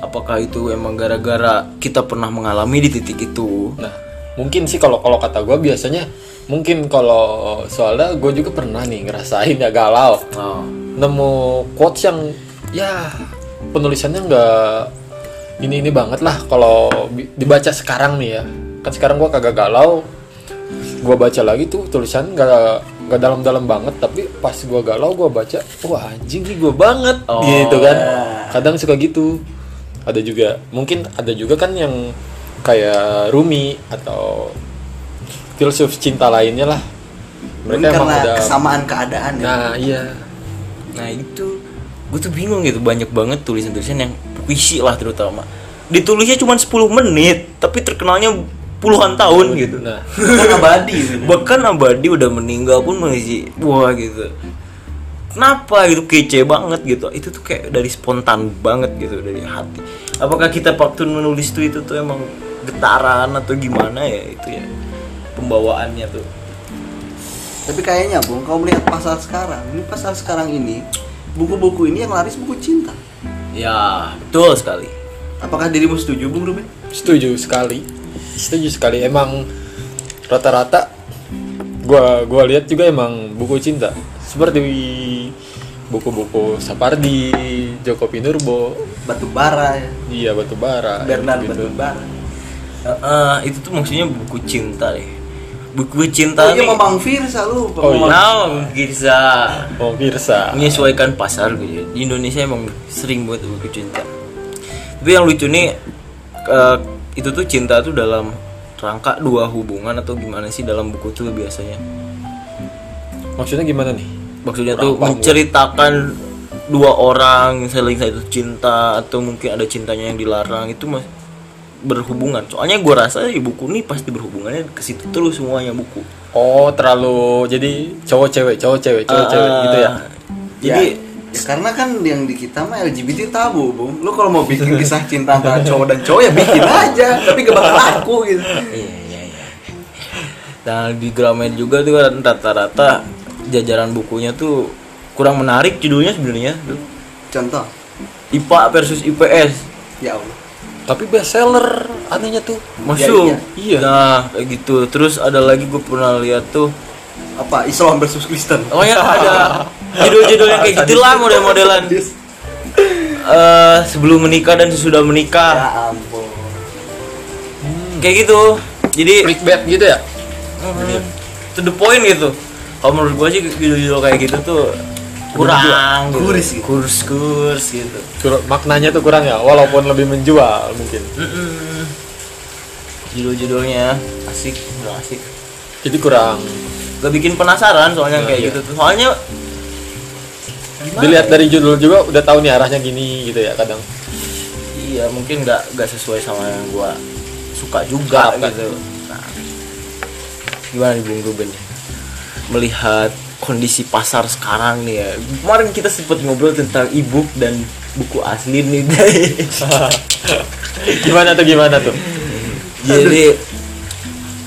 [SPEAKER 3] apakah itu emang gara-gara kita pernah mengalami di titik itu
[SPEAKER 2] Nah, mungkin sih kalau kalau kata gue biasanya mungkin kalau soalnya gue juga pernah nih ngerasain ya galau
[SPEAKER 3] oh.
[SPEAKER 2] nemu quotes yang ya penulisannya nggak ini ini banget lah kalau dibaca sekarang nih ya kan sekarang gue kagak galau. Gue baca lagi tuh tulisan nggak nggak dalam-dalam banget tapi pas gue galau gue baca wah anjing nih gue banget.
[SPEAKER 3] Oh,
[SPEAKER 2] gitu kan. kadang suka gitu. Ada juga mungkin ada juga kan yang kayak Rumi atau filsuf cinta lainnya lah.
[SPEAKER 1] Mungkin
[SPEAKER 2] mereka emang
[SPEAKER 1] karena
[SPEAKER 2] udah
[SPEAKER 1] kesamaan keadaan ya.
[SPEAKER 2] nah iya.
[SPEAKER 3] Nah itu gue tuh bingung gitu banyak banget tulisan-tulisan yang puisi lah terutama. Ditulisnya cuma 10 menit tapi terkenalnya puluhan tahun gitu
[SPEAKER 2] nah
[SPEAKER 1] Kan abadi gitu.
[SPEAKER 3] bahkan abadi udah meninggal pun masih wah gitu kenapa gitu kece banget gitu itu tuh kayak dari spontan banget gitu dari hati apakah kita waktu menulis tuh itu tuh emang getaran atau gimana ya itu ya pembawaannya tuh
[SPEAKER 1] Tapi kayaknya Bung, kalau melihat pasar sekarang, ini pasar sekarang ini buku-buku ini yang laris buku cinta.
[SPEAKER 3] ya betul sekali
[SPEAKER 1] Apakah dirimu setuju, Bung Ruben?
[SPEAKER 2] Setuju sekali. Setuju sekali. Emang rata-rata gua gua lihat juga emang buku cinta. Seperti buku-buku Sapardi, Joko Pinurbo,
[SPEAKER 1] Batu bara ya.
[SPEAKER 2] iya batu bara,
[SPEAKER 1] Bernard
[SPEAKER 2] gitu.
[SPEAKER 1] Batu bara.
[SPEAKER 3] Eh, eh, itu tuh maksudnya buku cinta deh buku cinta
[SPEAKER 1] Oh iya,
[SPEAKER 3] nih
[SPEAKER 1] Mamang Firsa lu.
[SPEAKER 2] Oh, iya.
[SPEAKER 3] Nah, bisa
[SPEAKER 2] Oh, Pirsa.
[SPEAKER 3] menyesuaikan pasar gitu ya. Di Indonesia emang sering buat buku cinta. Tapi yang lucu nih eh, itu tuh cinta tuh dalam rangka dua hubungan atau gimana sih dalam buku tuh biasanya?
[SPEAKER 2] Maksudnya gimana nih?
[SPEAKER 3] Maksudnya tuh menceritakan dua orang saling satu cinta atau mungkin ada cintanya yang dilarang itu mas berhubungan soalnya gue rasa ya buku ini pasti berhubungannya ke situ terus semuanya buku
[SPEAKER 2] Oh, terlalu jadi cowok cewek, cowok cewek, cowok cewek
[SPEAKER 3] Ah,
[SPEAKER 2] gitu ya.
[SPEAKER 3] jadi
[SPEAKER 1] Ya, karena kan yang di kita mah LGBT tabu, Bung. Lu kalau mau bikin kisah cinta antara cowok dan cowok ya bikin aja, tapi gak bakal laku gitu.
[SPEAKER 3] iya iya iya nah di Gramet juga tuh kan rata-rata jajaran bukunya tuh kurang menarik judulnya sebenarnya tuh.
[SPEAKER 1] Contoh,
[SPEAKER 3] IPA versus IPS
[SPEAKER 1] ya Allah.
[SPEAKER 2] Tapi best seller anehnya tuh.
[SPEAKER 3] masuk
[SPEAKER 2] iya.
[SPEAKER 3] nah kayak gitu terus ada lagi gue pernah lihat tuh
[SPEAKER 1] Apa Islam versus Kristen?
[SPEAKER 3] oh ya ada judul-judul yang kayak gitulah model-modelan Eh, sebelum menikah dan sesudah menikah
[SPEAKER 1] Ya ampun.
[SPEAKER 3] kayak gitu jadi
[SPEAKER 2] Clickbait gitu ya.
[SPEAKER 3] Hmm, to the point gitu kalau menurut gua sih judul-judul kayak gitu tuh kurang gitu.
[SPEAKER 1] Kurs gitu.
[SPEAKER 3] kurs kurs gitu
[SPEAKER 2] Kur- Maknanya tuh kurang ya, walaupun lebih menjual mungkin.
[SPEAKER 3] Mm-mm. judul-judulnya asik nggak asik
[SPEAKER 2] Jadi kurang
[SPEAKER 3] gak bikin penasaran soalnya
[SPEAKER 2] Nah,
[SPEAKER 3] kayak
[SPEAKER 2] iya.
[SPEAKER 3] gitu tuh soalnya gimana
[SPEAKER 2] dilihat
[SPEAKER 3] ya?
[SPEAKER 2] dari judul juga udah tahu nih arahnya gini gitu ya kadang.
[SPEAKER 3] iya mungkin nggak nggak sesuai sama yang gua suka juga
[SPEAKER 2] Harapkan.
[SPEAKER 3] gitu nah, gimana nih Bung Ruben melihat kondisi pasar sekarang nih ya kemarin kita sempat ngobrol tentang e-book dan buku asli nih
[SPEAKER 2] gimana tuh gimana tuh?
[SPEAKER 3] jadi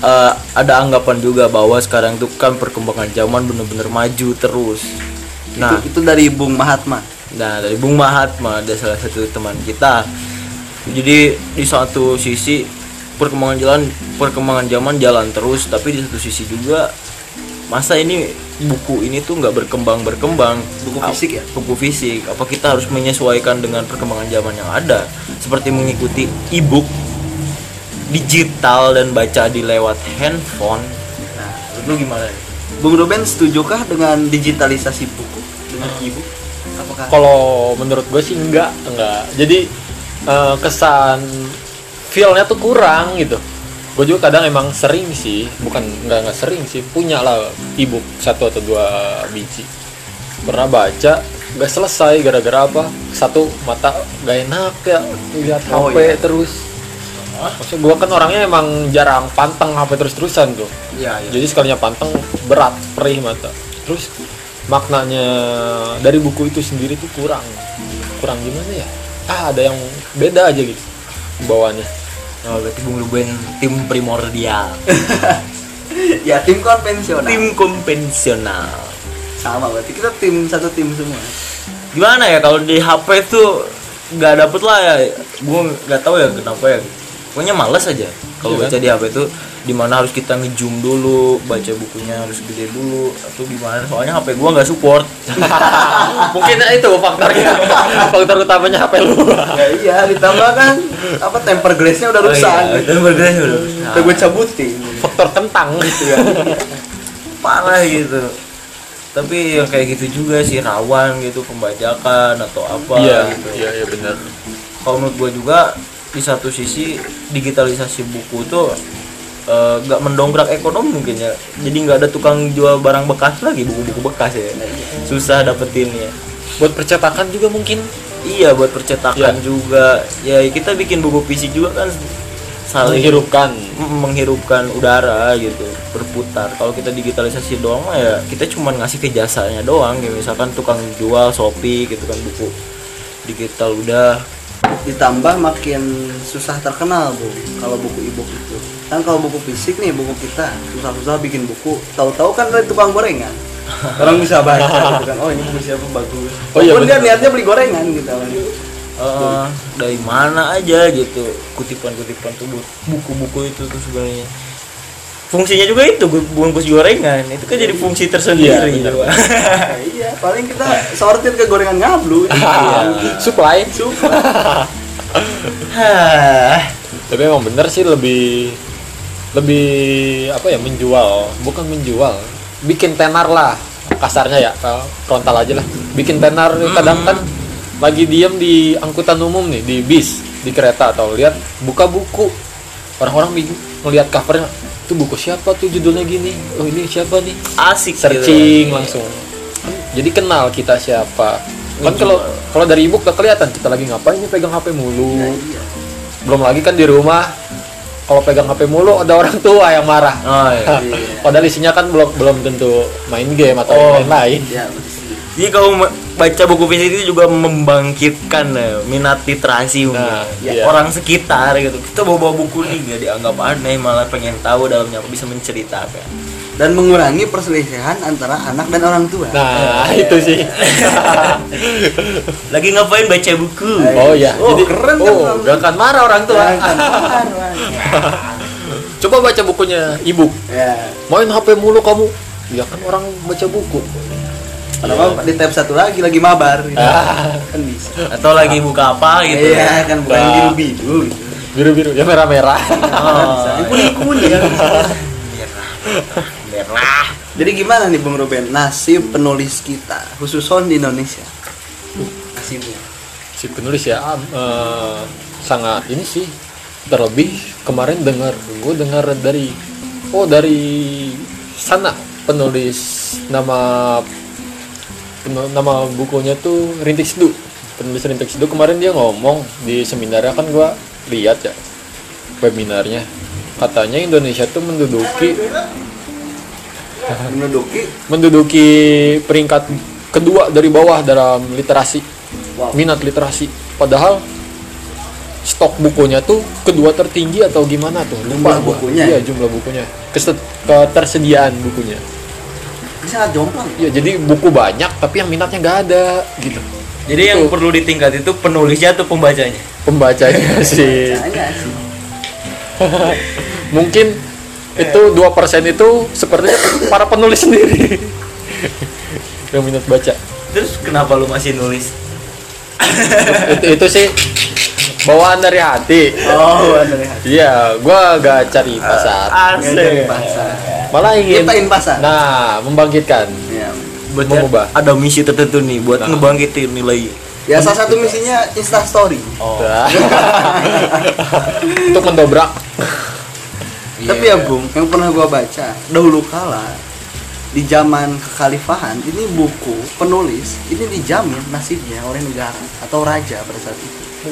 [SPEAKER 3] eh, ada anggapan juga bahwa sekarang tuh kan perkembangan zaman bener-bener maju terus nah
[SPEAKER 1] Itu, itu dari Bung Mahatma.
[SPEAKER 3] Nah dari Bung Mahatma ada salah satu teman kita. Jadi di satu sisi perkembangan jalan perkembangan zaman jalan terus, tapi di satu sisi juga masa ini buku ini tuh nggak berkembang berkembang.
[SPEAKER 1] Buku fisik ya?
[SPEAKER 3] Buku fisik. Apa kita harus menyesuaikan dengan perkembangan zaman yang ada? Seperti mengikuti e-book digital dan baca di lewat handphone. Nah, lu gimana?
[SPEAKER 1] Bung Ruben setujukah dengan digitalisasi buku dengan e-book? Apakah
[SPEAKER 2] Kalau menurut gue sih enggak, enggak. Jadi eh, kesan feel-nya tuh kurang gitu. Gue juga kadang emang sering sih, bukan enggak enggak sering sih, punya lah ebook satu atau dua biji. Pernah baca, nggak selesai gara-gara apa? Satu mata gak enak ya lihat
[SPEAKER 1] Oh,
[SPEAKER 2] HP
[SPEAKER 1] iya.
[SPEAKER 2] terus. Maksudnya gue kan orangnya emang jarang panteng HP terus-terusan tuh.
[SPEAKER 3] Iya, iya.
[SPEAKER 2] Jadi sekalinya panteng berat, perih mata. Terus maknanya dari buku itu sendiri tuh kurang. Kurang gimana ya? Ah, ada yang beda aja gitu bawaannya.
[SPEAKER 3] Oh, berarti Bung Ruben tim primordial.
[SPEAKER 1] ya tim konvensional.
[SPEAKER 3] tim konvensional.
[SPEAKER 1] sama berarti kita tim satu tim semua.
[SPEAKER 3] Gimana ya kalau di HP tuh nggak dapet lah ya. Gue nggak tahu ya kenapa ya. Pokoknya males aja kalau
[SPEAKER 2] Iya
[SPEAKER 3] baca di HP tuh di mana harus kita ngezoom dulu baca bukunya harus gede dulu atau gimana soalnya HP gua nggak support
[SPEAKER 2] Mungkin itu faktornya. Faktor utamanya HP lu.
[SPEAKER 1] ya iya ditambah kan apa temper glassnya udah rusak.
[SPEAKER 3] oh, iya, itu bergerak udah rusak.
[SPEAKER 1] Udah gue cabutin.
[SPEAKER 2] Faktor kentang gitu ya.
[SPEAKER 3] parah gitu tapi yang kayak gitu juga sih rawan gitu pembajakan atau apa
[SPEAKER 2] Iya,
[SPEAKER 3] gitu
[SPEAKER 2] iya, iya benar.
[SPEAKER 3] kalau menurut gue juga di satu sisi digitalisasi buku tuh eh, nggak mendongkrak ekonomi mungkin ya. Jadi nggak ada tukang jual barang bekas lagi buku-buku bekas ya. Susah dapetinnya.
[SPEAKER 2] Buat percetakan juga mungkin.
[SPEAKER 3] iya buat percetakan
[SPEAKER 2] Iya.
[SPEAKER 3] juga. Ya kita bikin buku fisik juga kan saling
[SPEAKER 2] Menghirupkan.
[SPEAKER 3] Menghirupkan udara gitu berputar. Kalau kita digitalisasi doang mah ya kita cuma ngasih ke jasanya doang. Kayak misalkan tukang jual shopee gitu kan buku digital udah
[SPEAKER 1] Ditambah makin susah terkenal bu kalau buku e-book itu. Kan kalau buku fisik nih buku kita susah-susah bikin buku. Tahu-tahu kan dari tukang gorengan. Orang bisa baca gitu kan. Oh ini buku siapa bagus.
[SPEAKER 2] Oh, iya,
[SPEAKER 1] dia niatnya beli gorengan gitu kan.
[SPEAKER 3] Eh, dari mana aja gitu kutipan-kutipan tuh bu- buku-buku itu tuh sebenarnya fungsinya juga itu bu- bungkus gorengan itu kan jadi fungsi tersendiri
[SPEAKER 2] Iya,
[SPEAKER 3] juga.
[SPEAKER 1] Nah, iya paling kita sortir ke gorengan ngablu.
[SPEAKER 2] Iya. Supply.
[SPEAKER 3] Hah.
[SPEAKER 2] Tapi emang bener sih lebih lebih apa ya menjual, bukan menjual, bikin tenar lah kasarnya ya kalau frontal aja lah. Bikin tenar kadang kan lagi diem di angkutan umum nih di bis di kereta atau lihat buka buku orang-orang ngelihat covernya itu buku siapa tuh judulnya gini oh ini siapa nih
[SPEAKER 3] asik gitu.
[SPEAKER 2] searching langsung jadi kenal kita siapa kan kalau kalau dari ibu gak kelihatan kita lagi ngapain nih pegang HP mulu
[SPEAKER 1] Nah, iya.
[SPEAKER 2] belum lagi kan di rumah kalau pegang HP mulu ada orang tua yang marah
[SPEAKER 3] Oh, iya.
[SPEAKER 2] padahal isinya kan belum belum tentu main game atau
[SPEAKER 3] Oh.
[SPEAKER 2] yang lain
[SPEAKER 1] Ya, betul.
[SPEAKER 3] Jadi kalau baca buku fisik itu juga membangkitkan eh, minat literasi.
[SPEAKER 2] Nah,
[SPEAKER 3] Ya,
[SPEAKER 2] iya.
[SPEAKER 3] orang sekitar gitu. Kita bawa, bawa buku nih nggak dianggap aneh, malah pengen tahu dalamnya apa bisa menceritakan.
[SPEAKER 1] Dan mengurangi perselisihan antara anak dan orang tua.
[SPEAKER 2] nah itu sih
[SPEAKER 3] Lagi ngapain baca buku?
[SPEAKER 2] oh ya
[SPEAKER 1] Oh,
[SPEAKER 2] jadi
[SPEAKER 1] keren kan
[SPEAKER 2] oh gak akan marah orang tua
[SPEAKER 1] Ya, kan.
[SPEAKER 2] coba baca bukunya ibu
[SPEAKER 1] Ya.
[SPEAKER 2] main HP mulu kamu ya kan orang baca buku
[SPEAKER 1] Padahal di tab satu lagi lagi mabar gitu.
[SPEAKER 2] Ah.
[SPEAKER 1] Kan bisa.
[SPEAKER 3] Atau lagi buka apa gitu?
[SPEAKER 1] Iya, kan bukan biru-biru gitu.
[SPEAKER 2] biru biru ya merah merah
[SPEAKER 3] Oh,
[SPEAKER 1] kuning-kuning kan bisa.
[SPEAKER 3] merah. Merah.
[SPEAKER 1] Jadi gimana nih Bung Ruben nasib penulis kita khususnya di Indonesia? Nasibnya.
[SPEAKER 2] si penulis ya ah, eh, sangat ini sih terlebih kemarin dengar gue dengar dari oh dari sana penulis nama nama bukunya tuh Rintik Seduh penulis Rintik Seduh kemarin dia ngomong di seminarnya kan gue lihat ya webinarnya. Katanya Indonesia tuh menduduki
[SPEAKER 1] Menduduki?
[SPEAKER 2] menduduki peringkat kedua dari bawah dalam literasi
[SPEAKER 1] Wow.
[SPEAKER 2] minat literasi. Padahal stok bukunya tuh kedua tertinggi atau gimana tuh?
[SPEAKER 1] Jumlah
[SPEAKER 2] gua.
[SPEAKER 1] bukunya?
[SPEAKER 2] iya jumlah bukunya. Keset- ketersediaan bukunya
[SPEAKER 1] ini sangat jomplang.
[SPEAKER 2] ya jadi buku banyak tapi yang minatnya nggak ada gitu
[SPEAKER 3] Jadi yang
[SPEAKER 2] Tuh.
[SPEAKER 3] perlu ditingkat itu penulisnya atau pembacanya?
[SPEAKER 2] pembacanya sih
[SPEAKER 1] Kayaknya sih.
[SPEAKER 2] mungkin itu dua persen itu sepertinya para penulis sendiri yang minat baca
[SPEAKER 3] Terus kenapa lu masih nulis?
[SPEAKER 2] itu, itu sih bawaan dari hati
[SPEAKER 1] Oh, ada lihat.
[SPEAKER 2] iya gua gak cari pasar
[SPEAKER 3] Asik.
[SPEAKER 1] Dari pasar.
[SPEAKER 2] malah ingin
[SPEAKER 1] Ciptain pasar.
[SPEAKER 2] nah membangkitkan
[SPEAKER 1] Ya.
[SPEAKER 2] Mengubah.
[SPEAKER 3] ada misi tertentu nih buat
[SPEAKER 2] Nah.
[SPEAKER 3] ngebangkitin nilai.
[SPEAKER 1] Ya salah satu misinya Insta Story.
[SPEAKER 3] Oh.
[SPEAKER 2] Nah. untuk mendobrak
[SPEAKER 1] Tapi ya Bung, yang pernah gua baca dahulu kala di zaman kekhalifahan ini buku penulis ini dijamin nasibnya oleh negara atau raja pada saat itu.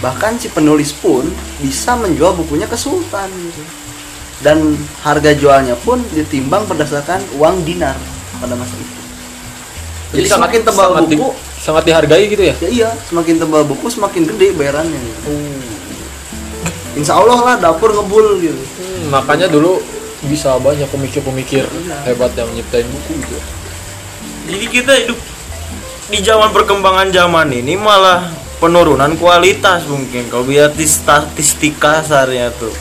[SPEAKER 1] Bahkan si penulis pun bisa menjual bukunya ke sultan gitu. Dan harga jualnya pun ditimbang berdasarkan uang dinar pada masa itu. Jadi,
[SPEAKER 2] sangat-
[SPEAKER 1] semakin tebal
[SPEAKER 2] sangat di-
[SPEAKER 1] buku,
[SPEAKER 2] sangat dihargai gitu ya
[SPEAKER 1] ya iya, semakin tebal buku semakin gede bayarannya. Gitu. Insya Allah lah dapur ngebul gitu.
[SPEAKER 2] Hmm, makanya dulu bisa banyak pemikir-pemikir hebat yang nyiptain buku gitu
[SPEAKER 3] Jadi kita hidup di zaman perkembangan zaman ini malah penurunan kualitas mungkin kalau lihat di statistik kasarnya tuh.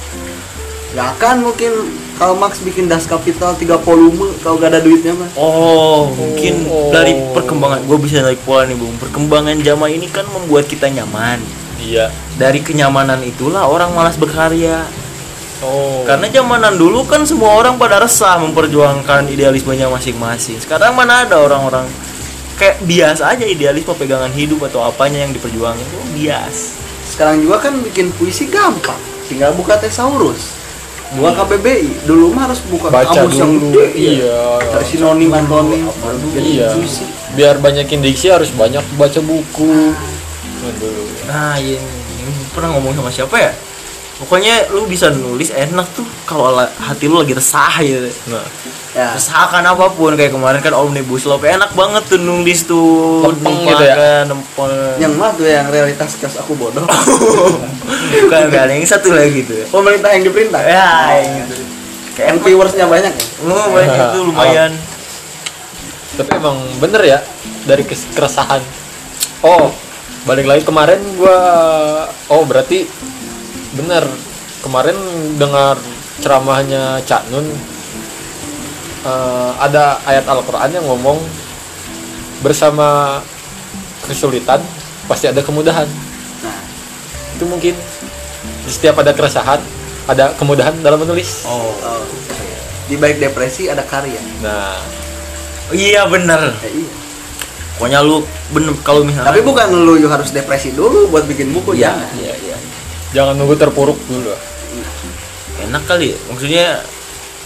[SPEAKER 1] Gak akan mungkin kalau Max bikin das kapital 3 volume kalau gak ada duitnya mah.
[SPEAKER 3] Oh, mungkin
[SPEAKER 2] Oh.
[SPEAKER 3] dari perkembangan gue bisa naik pola nih bung. Perkembangan zaman ini kan membuat kita nyaman.
[SPEAKER 2] iya
[SPEAKER 3] Dari kenyamanan itulah orang malas berkarya.
[SPEAKER 2] oh
[SPEAKER 3] Karena zamanan dulu kan semua orang pada resah memperjuangkan idealismenya masing-masing. Sekarang mana ada orang-orang kayak biasa aja idealisme pegangan hidup atau apanya yang diperjuangin itu bias.
[SPEAKER 1] Sekarang juga kan bikin puisi gampang. Tinggal buka tesaurus. Buka KBBI. Dulu mah harus buka
[SPEAKER 2] baca
[SPEAKER 1] kamus yang
[SPEAKER 2] dulu
[SPEAKER 1] gede.
[SPEAKER 2] iya
[SPEAKER 1] Cari sinonim antonim baru jadi
[SPEAKER 2] iya
[SPEAKER 1] puisi.
[SPEAKER 2] biar banyakin diksi harus banyak baca buku Aduh.
[SPEAKER 3] Nah, yang, yang pernah ngomong sama siapa ya? Pokoknya lu bisa nulis enak tuh kalau la- hati lu lagi resah gitu.
[SPEAKER 2] nah
[SPEAKER 1] Ya.
[SPEAKER 3] Resahkan apa pun kayak kemarin kan omnibus law kayak enak banget tuh nulis tuh
[SPEAKER 2] Lempeng gitu ya?
[SPEAKER 3] nempel.
[SPEAKER 1] Yang mah tuh yang realitas kelas aku bodoh.
[SPEAKER 3] bukan bukan yang satu lagi tuh. ya.
[SPEAKER 1] Pemerintah yang diperintah.
[SPEAKER 3] Ya, yang itu. Kayak
[SPEAKER 1] Yang viewersnya banyak ya.
[SPEAKER 3] lu banyak itu lumayan.
[SPEAKER 2] tapi emang bener ya dari keresahan oh balik lagi kemarin gua oh berarti bener kemarin dengar ceramahnya Cak Nun eh, ada ayat Al-Quran yang ngomong bersama kesulitan pasti ada kemudahan
[SPEAKER 1] Nah,
[SPEAKER 2] itu mungkin di setiap ada keresahan ada kemudahan dalam menulis
[SPEAKER 3] Oh.
[SPEAKER 1] oh, di baik depresi ada karya.
[SPEAKER 2] nah
[SPEAKER 3] Iya bener.
[SPEAKER 1] Ya, iya.
[SPEAKER 3] Pokoknya lu bener kalau misalnya
[SPEAKER 1] Tapi bukan lu harus depresi dulu buat bikin buku
[SPEAKER 3] Iya,
[SPEAKER 1] jangan.
[SPEAKER 3] iya, iya.
[SPEAKER 2] Jangan nunggu terpuruk dulu.
[SPEAKER 3] Enak kali ya. Maksudnya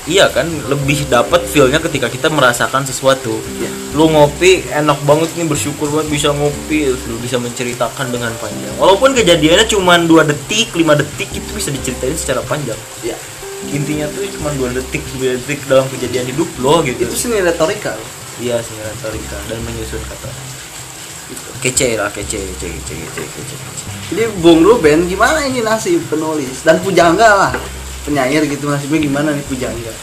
[SPEAKER 3] iya kan lebih dapat feelnya ketika kita merasakan sesuatu.
[SPEAKER 1] Iya.
[SPEAKER 3] lu ngopi enak banget nih bersyukur banget bisa ngopi lu bisa menceritakan dengan panjang. Walaupun kejadiannya cuma dua detik lima detik itu bisa diceritain secara panjang.
[SPEAKER 1] Ya
[SPEAKER 3] intinya tuh cuma dua detik dua detik dalam kejadian hidup lo gitu.
[SPEAKER 1] Itu seni retorika.
[SPEAKER 3] Iya sih retorika dan menyusun kata kece lah kece kece kece kece kece, kece.
[SPEAKER 1] jadi Bung Ruben gimana ini nasib penulis? Dan pujangga lah penyair gitu nasibnya gimana nih pujangga?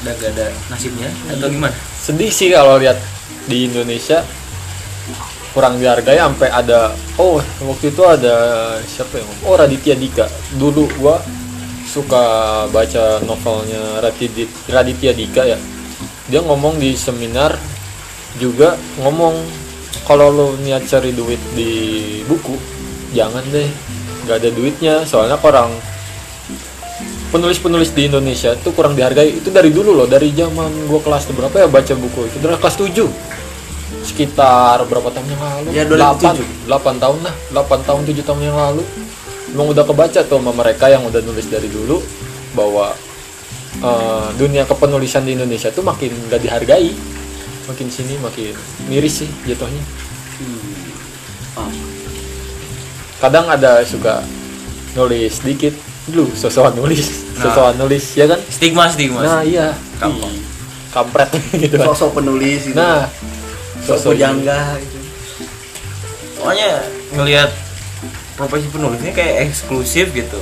[SPEAKER 3] Udah gak ada nasibnya atau gimana?
[SPEAKER 2] Sedih sih kalau lihat di Indonesia kurang dihargai sampai ada oh waktu itu ada siapa yang ngomong? oh Raditya Dika. Dulu gua suka baca novelnya Raditya, Raditya Dika ya. Dia ngomong di seminar juga ngomong kalau lo niat cari duit di buku jangan deh. Nggak ada duitnya. Soalnya orang penulis-penulis di Indonesia tuh kurang dihargai. Itu dari dulu loh dari zaman gua kelas berapa ya baca buku itu? Dari kelas 7 sekitar berapa tahun yang lalu?
[SPEAKER 1] Ya,
[SPEAKER 2] 8 8 tahun lah. 8 tahun 7 tahun yang lalu. Emang udah kebaca tuh sama mereka yang udah nulis dari dulu bahwa eh, dunia kepenulisan di Indonesia tuh makin gak dihargai makin sini makin miris sih jatuhnya.
[SPEAKER 1] Oh.
[SPEAKER 2] kadang ada suka nulis dikit dulu sosokan nulis
[SPEAKER 3] Nah.
[SPEAKER 2] sosokan nulis ya kan?
[SPEAKER 3] Stigma stigma.
[SPEAKER 2] Nah iya. Ih, kampret gitu. Kan
[SPEAKER 1] sosok penulis gitu.
[SPEAKER 2] Nah
[SPEAKER 1] sosok pujangga gitu.
[SPEAKER 3] Soalnya ngelihat profesi penulisnya kayak eksklusif gitu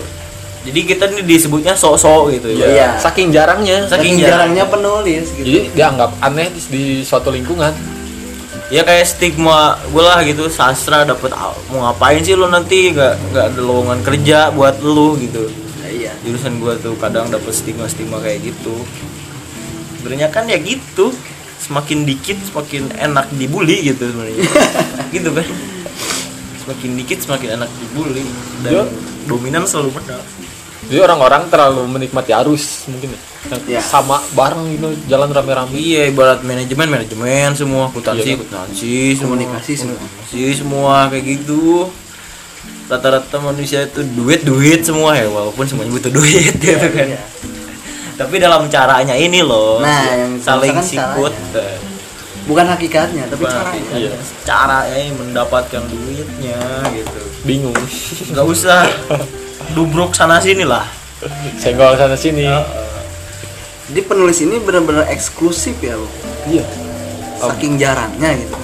[SPEAKER 3] jadi kita nih disebutnya sok-sok gitu ya.
[SPEAKER 1] Iya.
[SPEAKER 2] saking jarangnya.
[SPEAKER 3] Saking
[SPEAKER 1] saking jarangnya penulis gitu.
[SPEAKER 2] Jadi dianggap aneh di, di suatu lingkungan.
[SPEAKER 3] Ya kayak stigma gue lah gitu sastra dapet a- mau ngapain sih lo nanti? Nggak nggak ada lowongan kerja buat lu gitu.
[SPEAKER 1] Nah, iya.
[SPEAKER 3] Jurusan gue tuh kadang dapet stigma stigma kayak gitu. Sebenarnya kan ya gitu. Semakin dikit semakin enak dibully gitu sebenarnya. Gitu kan. Semakin dikit semakin enak dibully. Dan
[SPEAKER 2] Yo.
[SPEAKER 3] dominan selalu menang
[SPEAKER 2] jadi orang-orang terlalu menikmati arus mungkin ya.
[SPEAKER 1] Iya.
[SPEAKER 2] sama bareng gitu jalan rame-rame.
[SPEAKER 3] Iya ibarat manajemen manajemen semua akuntansi
[SPEAKER 2] Iya kan?
[SPEAKER 3] akuntansi semua
[SPEAKER 1] Komunikasi semua.
[SPEAKER 3] komunikasi semua kayak gitu. Rata-rata manusia itu duit duit semua ya walaupun semuanya butuh duit gitu kan.
[SPEAKER 1] iya.
[SPEAKER 3] tapi dalam caranya ini loh
[SPEAKER 1] Nah, yang
[SPEAKER 3] saling sikut
[SPEAKER 1] bukan hakikatnya tapi caranya.
[SPEAKER 2] Iya.
[SPEAKER 3] caranya mendapatkan duitnya gitu.
[SPEAKER 2] Bingung.
[SPEAKER 3] Nggak usah dubruk sana sini lah.
[SPEAKER 2] Senggol sana sini.
[SPEAKER 1] Jadi penulis ini benar-benar eksklusif ya loh
[SPEAKER 2] iya.
[SPEAKER 1] Saking jarangnya gitu.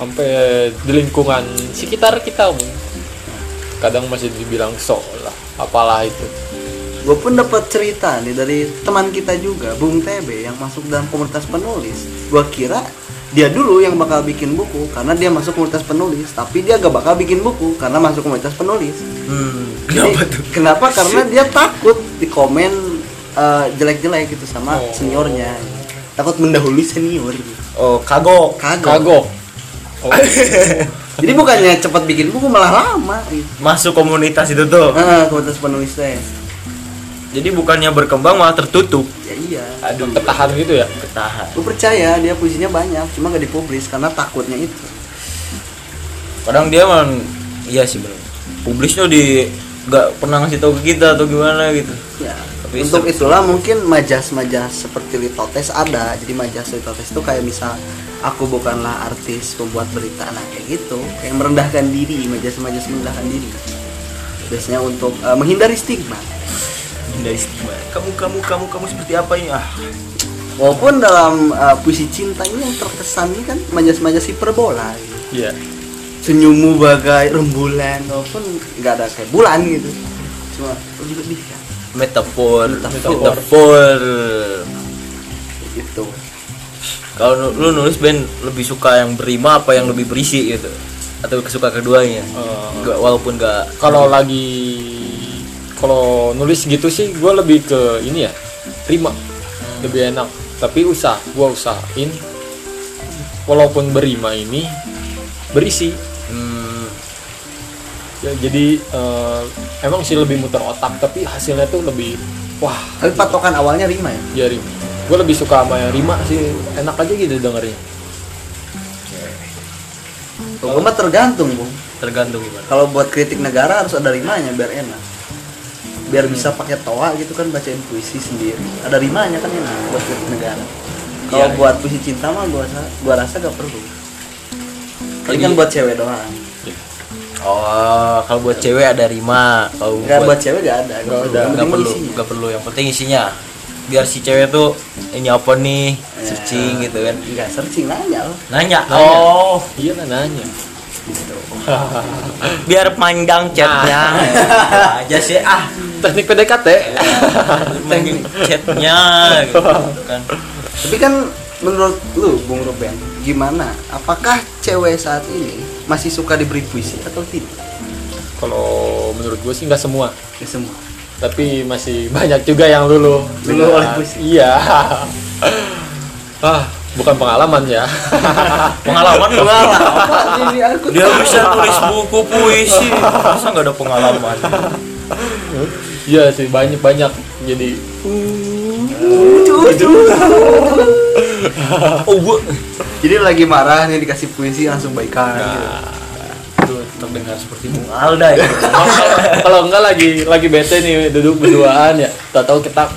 [SPEAKER 2] Sampai di lingkungan sekitar kita pun kadang masih dibilang sok lah apalah itu.
[SPEAKER 1] Gue pun dapat cerita nih dari teman kita juga Bung TB yang masuk dalam komunitas penulis. Gue kira dia dulu yang bakal bikin buku karena dia masuk komunitas penulis tapi dia gak bakal bikin buku karena masuk komunitas penulis.
[SPEAKER 3] Hmm,
[SPEAKER 1] Jadi,
[SPEAKER 3] kenapa tuh?
[SPEAKER 1] kenapa? Karena dia takut di komen eh, jelek-jelek gitu sama
[SPEAKER 2] Oh.
[SPEAKER 1] seniornya. Takut mendahului senior.
[SPEAKER 3] Oh kagok
[SPEAKER 1] kagok
[SPEAKER 2] kagok oh,
[SPEAKER 1] jadi bukannya cepat bikin buku malah lama. Gitu.
[SPEAKER 3] masuk komunitas itu tuh?
[SPEAKER 1] Ah, komunitas penulis teh
[SPEAKER 3] jadi bukannya berkembang malah tertutup.
[SPEAKER 1] Ya iya.
[SPEAKER 3] Aduh.
[SPEAKER 2] Ketahan gitu ya?
[SPEAKER 3] Ketahan
[SPEAKER 1] gue percaya dia puisinya banyak cuma gak dipublis karena takutnya itu.
[SPEAKER 3] Kadang dia memang iya sih bener publisnya di nggak pernah ngasih tahu ke kita atau gimana gitu.
[SPEAKER 1] Ya
[SPEAKER 3] Tapi
[SPEAKER 1] untuk
[SPEAKER 3] ser-
[SPEAKER 1] itulah mungkin majas-majas seperti Litotes ada. Jadi majas Litotes itu kayak misal aku bukanlah artis pembuat berita nah kayak gitu kayak merendahkan diri majas-majas merendahkan diri. Biasanya untuk eh, menghindari stigma
[SPEAKER 3] dari stigma. Kamu kamu kamu kamu seperti apa ini? Ah.
[SPEAKER 1] Walaupun dalam eh, puisi cinta ini yang terkesan ini kan majas-majas hiperbola. Gitu.
[SPEAKER 2] iya.
[SPEAKER 1] Senyummu bagai rembulan walaupun nggak ada kayak bulan gitu. Cuma lebih lebih kan
[SPEAKER 3] metafor
[SPEAKER 1] Metafor.
[SPEAKER 3] metafor.
[SPEAKER 1] Gitu.
[SPEAKER 3] Kalau lu nulis band lebih suka yang berima apa yang lebih berisi gitu? Atau suka keduanya? Nggak- walaupun nggak
[SPEAKER 2] kalau lagi kalau nulis gitu sih gue lebih ke ini ya terima lebih enak. Tapi usah gue usahain walaupun berima ini berisi.
[SPEAKER 3] Hmm,
[SPEAKER 2] ya jadi eh, emang sih lebih muter otak tapi hasilnya tuh lebih wah.
[SPEAKER 1] Tapi patokan awalnya rima ya?
[SPEAKER 2] Ya rima. Gue lebih suka sama yang rima sih enak aja gitu dengernya
[SPEAKER 1] Kalau gue mah tergantung bung
[SPEAKER 3] tergantung gimana
[SPEAKER 1] kalau buat kritik negara harus ada rimanya biar enak biar bisa pakai toa gitu kan bacain puisi sendiri ada rimanya kan enak buat negara kalau
[SPEAKER 3] Iya.
[SPEAKER 1] buat puisi cinta mah gua rasa gua rasa gak perlu ini kan buat cewek doang
[SPEAKER 3] Oh, kalau buat cewek ada rima. Kalau
[SPEAKER 1] buat
[SPEAKER 3] buat
[SPEAKER 1] cewek gak ada. Yang
[SPEAKER 3] nggak
[SPEAKER 1] penting
[SPEAKER 3] perlu,
[SPEAKER 1] isinya.
[SPEAKER 3] nggak perlu. Yang penting isinya. Biar si cewek tuh ini apa nih,
[SPEAKER 1] Ya.
[SPEAKER 3] searching gitu kan.
[SPEAKER 1] nggak searching nanya loh
[SPEAKER 3] Nanya.
[SPEAKER 2] Nanya.
[SPEAKER 3] Oh,
[SPEAKER 2] iya lah
[SPEAKER 3] biar panjang chatnya.
[SPEAKER 1] Nah.
[SPEAKER 3] aja sih ah.
[SPEAKER 2] teknik PDKT
[SPEAKER 3] Teknik chatnya gitu kan.
[SPEAKER 1] tapi kan menurut lu Bung Ruben gimana apakah cewek saat ini masih suka diberi puisi atau tidak
[SPEAKER 2] kalau menurut gue sih nggak semua
[SPEAKER 1] ya semua
[SPEAKER 2] tapi masih banyak juga yang lulu
[SPEAKER 1] Lulu oleh puisi.
[SPEAKER 2] iya ah bukan pengalaman ya
[SPEAKER 3] Pengalaman
[SPEAKER 1] ini aku
[SPEAKER 3] Dia bisa tulis buku puisi. Masa nggak ada pengalaman?
[SPEAKER 2] iya sih banyak banyak jadi
[SPEAKER 3] Oh, gua
[SPEAKER 1] jadi lagi marah nih dikasih puisi langsung baikan gitu.
[SPEAKER 3] itu terdengar seperti Bung Alda ya.
[SPEAKER 2] kalau enggak lagi lagi bete nih duduk berduaan ya tak tahu kita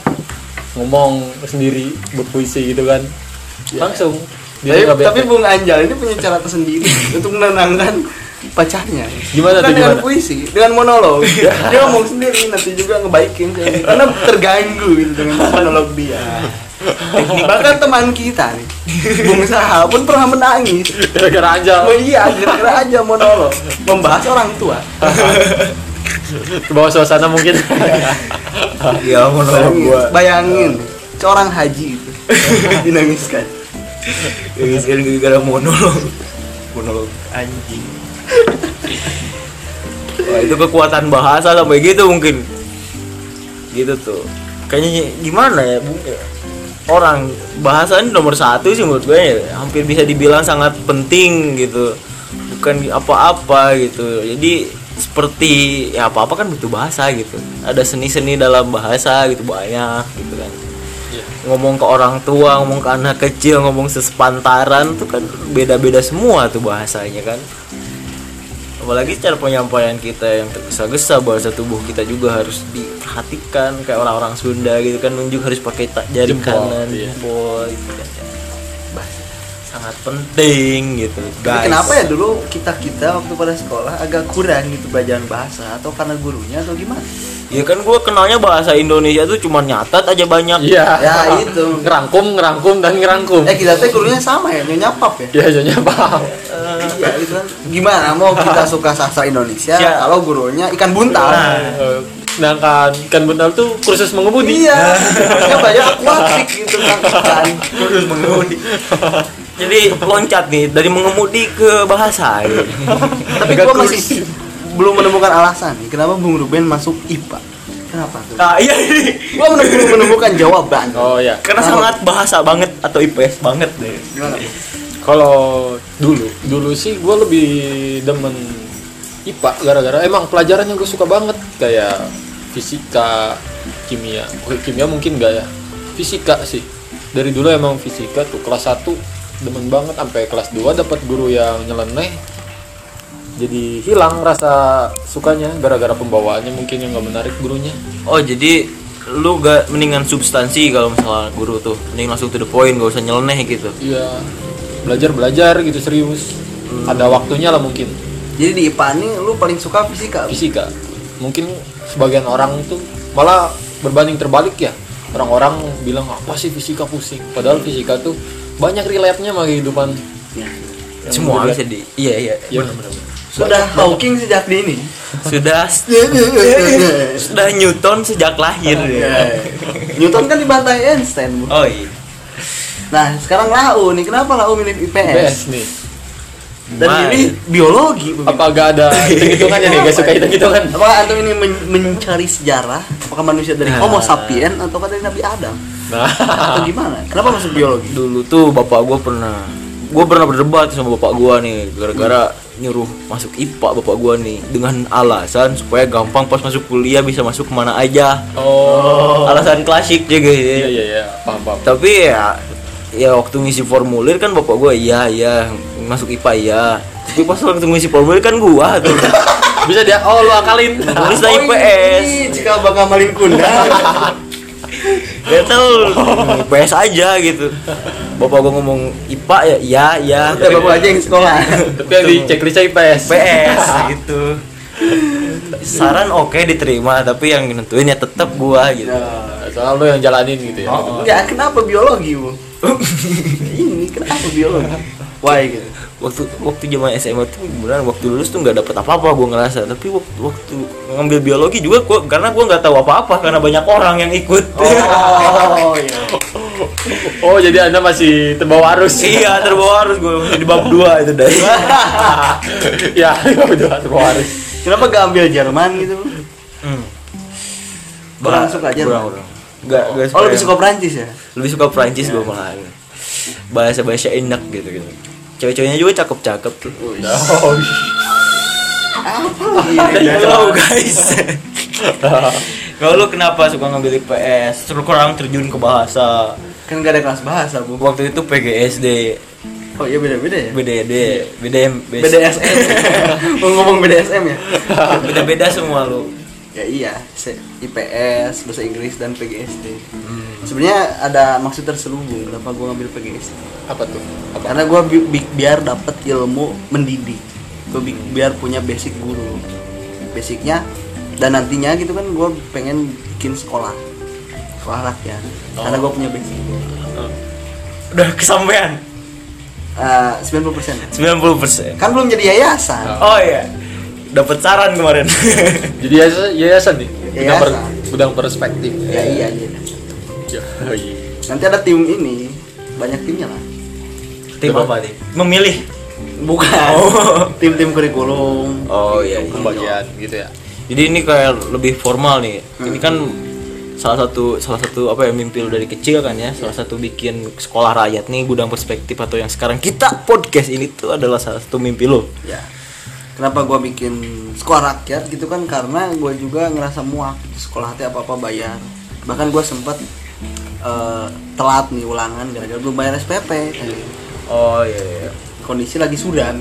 [SPEAKER 2] ngomong sendiri berpuisi gitu kan langsung. Dia
[SPEAKER 1] tapi, tapi Bung Anjal ini punya cara tersendiri untuk menenangkan pacarnya.
[SPEAKER 2] Gimana
[SPEAKER 1] Bukan
[SPEAKER 2] tuh,
[SPEAKER 1] dengan
[SPEAKER 2] gimana?
[SPEAKER 1] puisi dengan monolog. Dia ngomong sendiri nanti juga ngebaikin karena terganggu gitu dengan monolog dia. Bahkan teman kita nih Bung Saha pun pernah menangis.
[SPEAKER 2] Gara-gara aja
[SPEAKER 1] oh iya gara-gara aja monolog. Membahas orang tua.
[SPEAKER 2] Ke bawah suasana mungkin.
[SPEAKER 3] Ya
[SPEAKER 1] bayangin, bayangin. Seorang haji itu. Dinangiskan
[SPEAKER 3] Ini sekarang gara-gara monolog. Monolog anjing. Wah, itu kekuatan bahasa sampai gitu mungkin. Gitu tuh. Kayaknya gimana ya, Bung? Orang bahasa ini nomor satu sih menurut gue ya. Hampir bisa dibilang sangat penting gitu. Bukan apa-apa gitu. Jadi seperti ya apa-apa kan butuh bahasa gitu. Ada seni-seni dalam bahasa gitu banyak gitu kan ngomong ke orang tua, ngomong ke anak kecil, ngomong sesepantaran tuh kan beda-beda semua tuh bahasanya kan. Apalagi cara penyampaian kita yang tergesa-gesa bahasa tubuh kita juga harus diperhatikan kayak orang-orang Sunda gitu kan nunjuk harus pakai jari
[SPEAKER 2] Jempol,
[SPEAKER 3] kanan,
[SPEAKER 2] iya.
[SPEAKER 3] jempol gitu kan. Sangat penting gitu.
[SPEAKER 1] Tapi
[SPEAKER 3] guys.
[SPEAKER 1] kenapa ya dulu kita kita waktu pada sekolah agak kurang gitu belajar bahasa atau karena gurunya atau gimana?
[SPEAKER 3] Ya kan gue kenalnya bahasa Indonesia tuh cuma nyatat aja banyak.
[SPEAKER 2] iya
[SPEAKER 1] Ya itu.
[SPEAKER 2] ngerangkum ngerangkum dan ngerangkum
[SPEAKER 1] Eh kita teh gurunya sama ya, nyonya pap ya.
[SPEAKER 2] ya jadinya paham
[SPEAKER 1] Iya itu kan. Gimana mau kita suka sastra Indonesia
[SPEAKER 3] Siap.
[SPEAKER 1] kalau gurunya ikan buntal?
[SPEAKER 2] Eh, sedangkan ikan benar tuh kursus mengemudi
[SPEAKER 1] Iya. Banyak akuatik gitu kan ikan.
[SPEAKER 3] Terus mengemudi. Jadi loncat nih dari mengemudi ke bahasa. gitu.
[SPEAKER 1] Tapi gua masih belum menemukan alasan nih kenapa Bung Ruben masuk IPA. Kenapa tuh?
[SPEAKER 3] Nah iya ini
[SPEAKER 1] Gua belum menemukan jawaban.
[SPEAKER 2] oh ya
[SPEAKER 3] karena sangat bahasa banget atau IPS banget deh.
[SPEAKER 1] Gimana?
[SPEAKER 2] kalau dulu dulu sih gue lebih demen IPA gara-gara emang pelajaran yang gue suka banget kayak fisika kimia Oke, kimia mungkin enggak ya fisika sih dari dulu emang fisika tuh kelas 1 demen banget sampai kelas 2 dapat guru yang nyeleneh. Jadi hilang rasa sukanya gara-gara pembawaannya mungkin yang nggak menarik gurunya.
[SPEAKER 3] Oh jadi lu gak mendingan substansi kalau misalnya guru tuh. Mending langsung to the point gak usah nyeleneh gitu.
[SPEAKER 2] iya. Belajar belajar gitu serius. Ada waktunya lah mungkin.
[SPEAKER 1] Jadi di IPA ini lu paling suka fisika.
[SPEAKER 2] fisika. Mungkin sebagian orang tuh malah berbanding terbalik ya. Orang-orang bilang apa sih fisika pusing? Padahal fisika tuh banyak relate-nya sama kehidupan
[SPEAKER 1] Ya.
[SPEAKER 3] Semua bisa di Iya iya.
[SPEAKER 2] Iya.
[SPEAKER 3] benar-benar.
[SPEAKER 1] Sudah Hawking sejak dini.
[SPEAKER 3] Sudah sudah Newton sejak lahir.
[SPEAKER 1] Iya. Newton kan dibantai Einstein. Bu.
[SPEAKER 3] Oh iya.
[SPEAKER 1] Nah, sekarang Lau nih. Kenapa Lau milih IPS?
[SPEAKER 2] best nih
[SPEAKER 1] Dan
[SPEAKER 3] Wah.
[SPEAKER 1] ini biologi. Bu.
[SPEAKER 2] apa gak ada hitung-hitungannya nih gak suka hitung-hitungan
[SPEAKER 1] Apakah antum ini men- mencari sejarah? Apakah manusia dari
[SPEAKER 3] Nah.
[SPEAKER 1] Homo sapien atau dari Nabi Adam?
[SPEAKER 2] Nah
[SPEAKER 1] Atau gimana? Kenapa masuk biologi?
[SPEAKER 3] Dulu tuh bapak gua pernah gua pernah berdebat sama bapak gua nih gara-gara nyuruh masuk IPA bapak gua nih dengan alasan supaya gampang pas masuk kuliah bisa masuk ke mana aja.
[SPEAKER 2] oh
[SPEAKER 3] Alasan klasik juga
[SPEAKER 2] iya
[SPEAKER 3] ya.
[SPEAKER 2] iya iya paham paham
[SPEAKER 3] Tapi ya ya waktu ngisi formulir kan bapak gua iya iya masuk IPA iya. Tapi pas waktu ngisi formulir kan gua tuh
[SPEAKER 2] bisa dia oh lu akalin
[SPEAKER 3] Tulis
[SPEAKER 1] Oh,
[SPEAKER 3] dari IPS.
[SPEAKER 1] ini jika bakal malin kunda.
[SPEAKER 3] Gak tau IPS aja gitu Bapak gua ngomong IPA ya iya iya
[SPEAKER 1] Udah bapak aja yang sekolah.
[SPEAKER 2] tapi yang di checklistnya IPS
[SPEAKER 3] IPS gitu Saran oke diterima tapi yang nentuin ya tetap gua gitu
[SPEAKER 2] soalnya lu yang jalanin gitu ya
[SPEAKER 3] Oh.
[SPEAKER 1] Enggak, kenapa biologi, Bu? ini kenapa biologi? Why gitu?
[SPEAKER 3] Waktu waktu zaman SMA tuh beneran waktu lulus tuh nggak dapet apa-apa gue ngerasa tapi waktu, waktu ngambil biologi juga gua karena gue nggak tahu apa-apa karena banyak orang yang ikut
[SPEAKER 1] Oh, iya.
[SPEAKER 2] oh jadi anda masih terbawa arus
[SPEAKER 3] iya terbawa harus gue di bab dua itu dari
[SPEAKER 2] ya terbawa arus
[SPEAKER 1] Kenapa gak ambil Jerman gitu?
[SPEAKER 3] hmm.
[SPEAKER 1] Kurang suka Jerman?
[SPEAKER 3] kurang, kurang. Nggak, nggak
[SPEAKER 1] Oh, lebih suka Prancis ya?
[SPEAKER 3] lebih suka Prancis gue malah bahasa bahasa enak gitu gitu cewek-ceweknya juga cakep-cakep. Tuh
[SPEAKER 2] oh,
[SPEAKER 3] Halo guys. Kalau lu kenapa suka ngambil IPS terus kurang terjun ke bahasa.
[SPEAKER 1] Kan gak ada kelas bahasa, Bu.
[SPEAKER 3] waktu itu PGSD
[SPEAKER 1] Oh iya beda-beda ya?
[SPEAKER 3] BDD BDM
[SPEAKER 1] BDSM. Mau ngomong BDSM ya?
[SPEAKER 3] beda-beda semua lu
[SPEAKER 1] Ya iya, IPS, bahasa Inggris dan PGSD. Sebenarnya ada maksud terselubung kenapa gue ngambil PGSD.
[SPEAKER 2] apa tuh apa
[SPEAKER 1] Karena gue bi- bi- biar dapat ilmu mendidik. Gue biar punya basic guru. Basicnya dan nantinya gitu kan gue pengen bikin sekolah. Sekolah rakyat. Karena gue punya basic.
[SPEAKER 3] udah kesampaian
[SPEAKER 1] Eh, 90%
[SPEAKER 3] 90%
[SPEAKER 1] Kan belum jadi yayasan.
[SPEAKER 3] oh iya dapat saran kemarin
[SPEAKER 2] jadi yayasan, yayasan nih gudang, per-
[SPEAKER 1] Yayasan.
[SPEAKER 2] gudang perspektif
[SPEAKER 1] Ya iya iya.
[SPEAKER 2] Ya, oh iya.
[SPEAKER 1] Nanti ada tim ini, banyak timnya lah.
[SPEAKER 3] tim apa nih memilih
[SPEAKER 1] Bukan.
[SPEAKER 3] Oh.
[SPEAKER 1] Tim-tim kurikulum.
[SPEAKER 3] oh iya, iya.
[SPEAKER 2] pembagian gitu ya
[SPEAKER 3] jadi ini kayak lebih formal nih ini kan salah satu salah satu apa ya mimpi lu dari kecil kan ya salah satu bikin sekolah rakyat nih gudang perspektif atau yang sekarang kita podcast ini tuh adalah salah satu mimpi lu
[SPEAKER 1] Ya. Kenapa gua bikin sekolah rakyat gitu kan karena gua juga ngerasa muak sekolah teh apa-apa bayar. Bahkan gua sempat eh, telat nih ulangan gara-gara belum bayar SPP.
[SPEAKER 3] oh iya, iya.
[SPEAKER 1] Kondisi lagi sudan.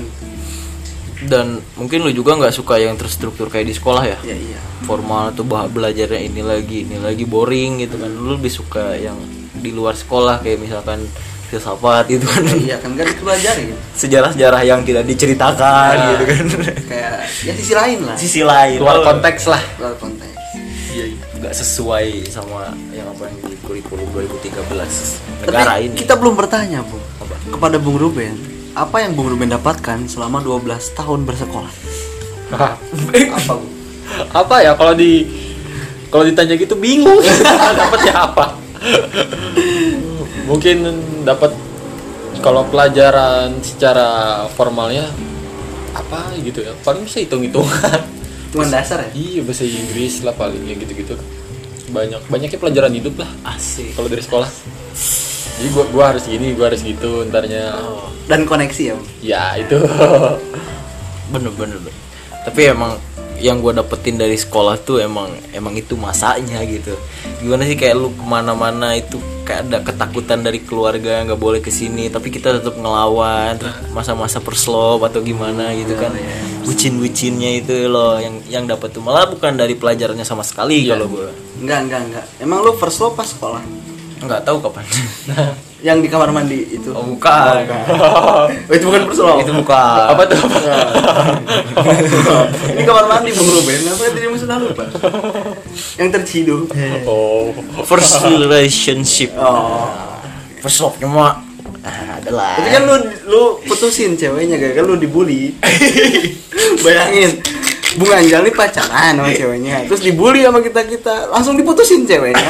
[SPEAKER 3] dan mungkin lu juga nggak suka yang terstruktur kayak di sekolah ya
[SPEAKER 1] Ya iya.
[SPEAKER 3] formal tuh bah belajarnya ini lagi ini lagi boring gitu kan lu lebih suka yang di luar sekolah kayak misalkan filsafat gitu kan
[SPEAKER 1] Ya, iya kan gak dipelajarin.
[SPEAKER 3] sejarah-sejarah yang tidak diceritakan
[SPEAKER 2] Ya.
[SPEAKER 3] gitu kan
[SPEAKER 1] Kayak ya sisi lain lah.
[SPEAKER 3] sisi lain
[SPEAKER 2] luar
[SPEAKER 3] Oh,
[SPEAKER 2] konteks lah
[SPEAKER 1] Luar konteks.
[SPEAKER 2] iya iya
[SPEAKER 3] nggak sesuai sama yang apa yang di kurikulum 2013 negara
[SPEAKER 1] Tapi
[SPEAKER 3] ini
[SPEAKER 1] kita belum bertanya, Bu. Kepada Bung Ruben, apa yang Bung Ruben dapatkan selama 12 tahun bersekolah? apa, Bu?
[SPEAKER 2] apa ya kalau di kalau ditanya gitu bingung dapatnya apa mungkin dapat kalau pelajaran secara formalnya apa gitu ya? Paling bisa hitung hitungan
[SPEAKER 1] Cuman dasar ya?
[SPEAKER 2] iya bahasa Inggris lah paling ya gitu gitu banyak banyaknya pelajaran hidup lah.
[SPEAKER 3] Asik.
[SPEAKER 2] Kalau dari sekolah. Jadi gua gua harus gini gua harus gitu ntarnya.
[SPEAKER 1] Dan koneksi ya,
[SPEAKER 2] ya itu.
[SPEAKER 3] Bener bener bener. tapi emang yang gue dapetin dari sekolah tuh emang emang itu masanya gitu. Gimana sih kayak lu ke mana-mana itu kayak ada ketakutan dari keluarga nggak boleh ke sini tapi kita tetap ngelawan masa-masa perslop atau gimana gitu kan. Bucin-bucinnya itu loh yang yang dapat tuh. Malah bukan dari pelajarannya sama sekali kalau gue
[SPEAKER 1] Enggak, enggak, enggak. Emang lu first love pas sekolah?
[SPEAKER 3] Nggak tahu kapan
[SPEAKER 1] Yang di kamar mandi itu.
[SPEAKER 3] oh bukan
[SPEAKER 1] Oh, itu bukan love.
[SPEAKER 3] itu bukan
[SPEAKER 2] apa tuh apa
[SPEAKER 1] Ini kamar mandi Bung Ruben. Apa yang dirimu sudah lupa? Yang terciduk.
[SPEAKER 2] oh
[SPEAKER 3] first relationship
[SPEAKER 1] Oh.
[SPEAKER 3] first love-nya mah ah, adalah
[SPEAKER 1] Tapi kan lu lu putusin ceweknya gak kan lu dibully. Bayangin. Bung Anjal nih pacaran sama ceweknya. Terus dibully sama kita-kita Langsung diputusin ceweknya.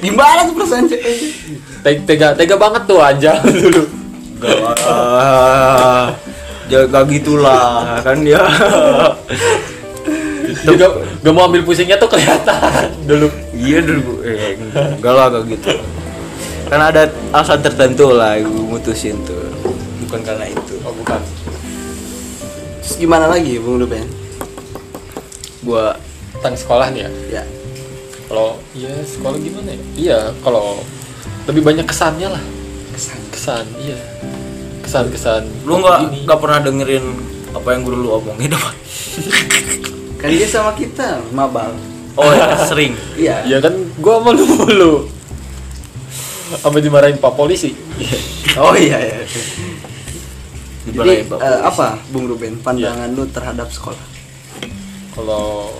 [SPEAKER 1] Gimana tuh perasaan ceweknya?
[SPEAKER 2] Te- tega tega banget tuh aja dulu.
[SPEAKER 3] Ah, jaga gitulah kan ya.
[SPEAKER 2] Juga gak mau ambil pusingnya tuh kelihatan dulu.
[SPEAKER 3] Iya dulu eh, enggak lah kayak gitu. Karena ada alasan tertentu lah gue mutusin tuh. Bukan karena itu.
[SPEAKER 2] Oh bukan.
[SPEAKER 1] Terus gimana lagi Bung Ruben?
[SPEAKER 3] Gua
[SPEAKER 2] tentang sekolah nih ya?
[SPEAKER 1] Ya.
[SPEAKER 2] Kalau iya sekolah gimana ya? Iya kalau lebih banyak kesannya lah.
[SPEAKER 1] Kesan.
[SPEAKER 2] Kesan iya. Kesan kesan
[SPEAKER 3] lu nggak nggak pernah dengerin apa yang guru lu omongin apa?
[SPEAKER 1] Kan dia sama kita mabal.
[SPEAKER 3] Oh, ya, sering.
[SPEAKER 1] iya.
[SPEAKER 2] Ya kan gua malu mulu. Sampai dimarahin pak polisi.
[SPEAKER 1] Oh iya iya. Jadi
[SPEAKER 3] Polisi.
[SPEAKER 1] apa Bung Ruben pandangan lu terhadap sekolah
[SPEAKER 2] kalau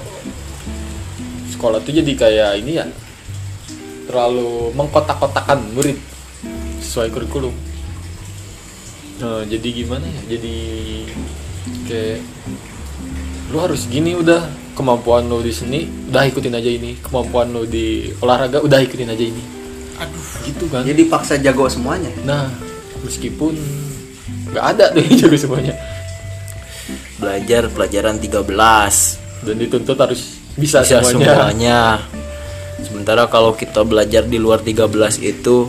[SPEAKER 2] sekolah tuh jadi kayak ini ya terlalu mengkotak-kotakan murid sesuai kurikulum. Nah, jadi gimana ya? Jadi kayak lu harus gini udah kemampuan lu di seni udah ikutin aja ini. Kemampuan lu di olahraga udah ikutin aja ini. Aduh. Gitu kan?
[SPEAKER 1] Jadi paksa jago semuanya?
[SPEAKER 2] Nah meskipun nggak ada tuh yang jago semuanya.
[SPEAKER 3] Belajar pelajaran 13.
[SPEAKER 2] Dan dituntut harus bisa,
[SPEAKER 3] Bisa
[SPEAKER 2] semuanya.
[SPEAKER 3] semuanya. Sementara kalau kita belajar di luar 13 itu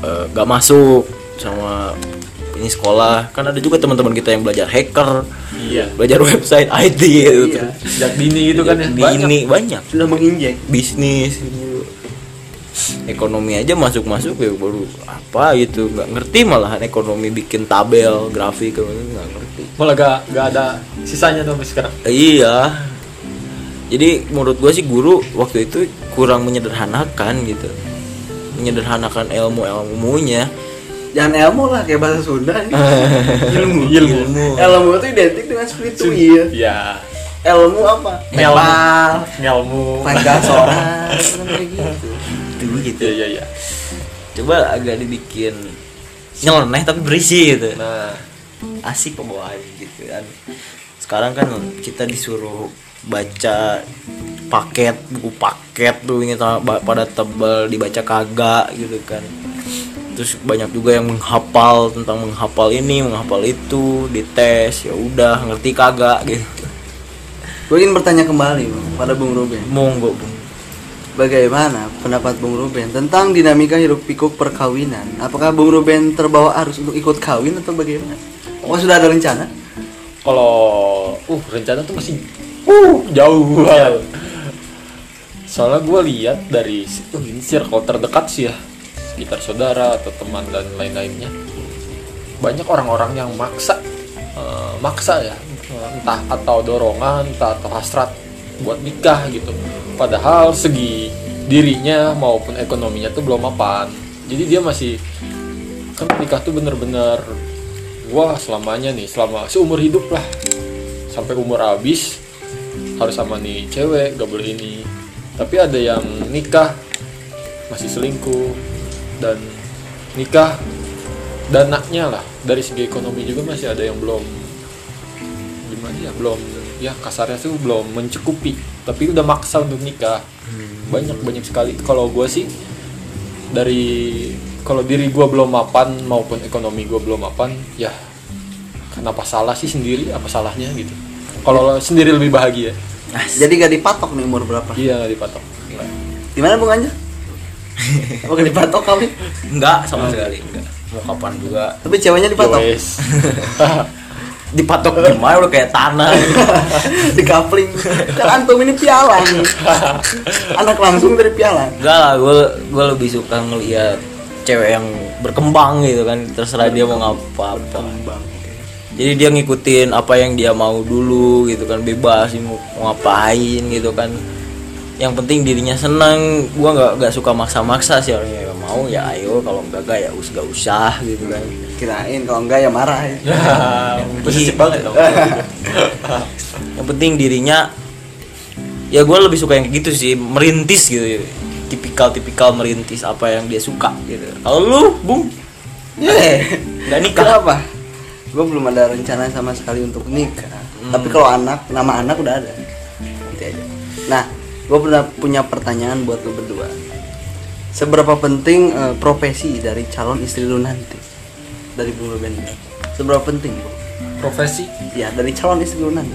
[SPEAKER 3] eh, gak masuk sama ini sekolah. Kan ada juga teman-teman kita yang belajar hacker,
[SPEAKER 2] iya
[SPEAKER 3] belajar website IT gitu.
[SPEAKER 1] Iya.
[SPEAKER 2] sejak dini gitu kan ya
[SPEAKER 3] Di ini banyak
[SPEAKER 1] sudah menginjek
[SPEAKER 3] bisnis gitu. ekonomi aja masuk masuk ya baru apa gitu nggak ngerti malahan ekonomi bikin tabel grafik nggak ngerti
[SPEAKER 2] malah gak, gak ada sisanya tuh sekarang
[SPEAKER 3] iya jadi menurut gue sih guru waktu itu kurang menyederhanakan gitu. Menyederhanakan ilmu ilmunya
[SPEAKER 1] jangan ilmu lah kayak bahasa Sunda ini. ilmu.
[SPEAKER 2] Ilmu.
[SPEAKER 1] ilmu itu identik dengan spiritual iya.
[SPEAKER 2] ya
[SPEAKER 1] ilmu apa?
[SPEAKER 2] Ilmu.
[SPEAKER 1] Nepal
[SPEAKER 2] ngelmu.
[SPEAKER 1] Seorang. Kayak gitu.
[SPEAKER 3] Itu gitu.
[SPEAKER 2] Ya ya ya
[SPEAKER 3] coba agak dibikin nyeleneh tapi berisi gitu.
[SPEAKER 2] Nah.
[SPEAKER 3] Asik pembawaannya gitu kan. Sekarang kan kita disuruh baca paket buku paket tuh ini pada tebal dibaca kagak gitu kan terus banyak juga yang menghafal tentang menghafal ini menghafal itu dites ya udah ngerti kagak gitu
[SPEAKER 1] gue ingin bertanya kembali Bang, pada Bung Ruben
[SPEAKER 3] monggo bung
[SPEAKER 1] Bagaimana pendapat Bung Ruben tentang dinamika hiruk pikuk perkawinan? Apakah Bung Ruben terbawa arus untuk ikut kawin atau bagaimana? Oh sudah ada rencana?
[SPEAKER 2] kalau uh rencana tuh masih uh jauh banget. Soalnya gue lihat dari uh, ini circle terdekat sih ya. Sekitar saudara atau teman dan lain-lainnya. Banyak orang-orang yang maksa eh, maksa ya. Entah atau dorongan entah atau hasrat buat nikah gitu. Padahal segi dirinya maupun ekonominya tuh belum mapan. Jadi dia masih kan nikah tuh bener-bener wah selamanya nih. Selama seumur hidup lah. Sampai umur habis harus sama nih cewek gak boleh ini. Tapi ada yang nikah masih selingkuh dan nikah dananya lah. Dari segi ekonomi juga masih ada yang belum. Gimana ya? Belum. Ya kasarnya tuh belum mencukupi. Tapi udah maksa untuk nikah. Banyak banyak sekali. Kalau gue sih dari kalau diri gue belum mapan maupun ekonomi gue belum mapan ya kenapa salah sih sendiri? Apa salahnya gitu kalau sendiri lebih bahagia
[SPEAKER 1] Jadi gak dipatok nih umur berapa?
[SPEAKER 2] iya nggak dipatok
[SPEAKER 1] Gimana Bung Anja? Gak dipatok kali?
[SPEAKER 3] enggak sama sekali enggak mau kapan juga
[SPEAKER 1] Tapi ceweknya dipatok.
[SPEAKER 3] Dipatok gimana udah kayak tanah
[SPEAKER 1] Digapling. Kan antum ini pialang. Anak langsung dari pialang.
[SPEAKER 3] Enggak lah, gue gue lebih suka ngeliat cewek yang berkembang gitu kan, terserah dia mau ngapa apa. Jadi dia ngikutin apa yang dia mau dulu gitu kan, bebas mau ngapain gitu kan. Yang penting dirinya senang. Gua nggak nggak suka maksa-maksa sih orangnya ya mau ya ayo, kalau enggak enggak ya us gak usah gitu kan.
[SPEAKER 1] Kirain kalau enggak ya marah ya.
[SPEAKER 2] posesif banget dong
[SPEAKER 3] Yang penting dirinya ya gue lebih suka yang gitu sih, merintis gitu. Tipikal-tipikal merintis apa yang dia suka gitu. Kalau lu, Bung,
[SPEAKER 1] Ye.
[SPEAKER 3] Nggak nikah?
[SPEAKER 1] Kenapa? Gue belum ada rencana sama sekali untuk nikah. Tapi kalau anak, nama anak udah ada. Nanti aja. Nah, gue pernah punya pertanyaan buat lu berdua. Seberapa penting eh, profesi dari calon istri lu nanti? Dari Bung Ruben. Seberapa penting, Bung?
[SPEAKER 2] profesi
[SPEAKER 1] Ya, dari calon istri lu nanti.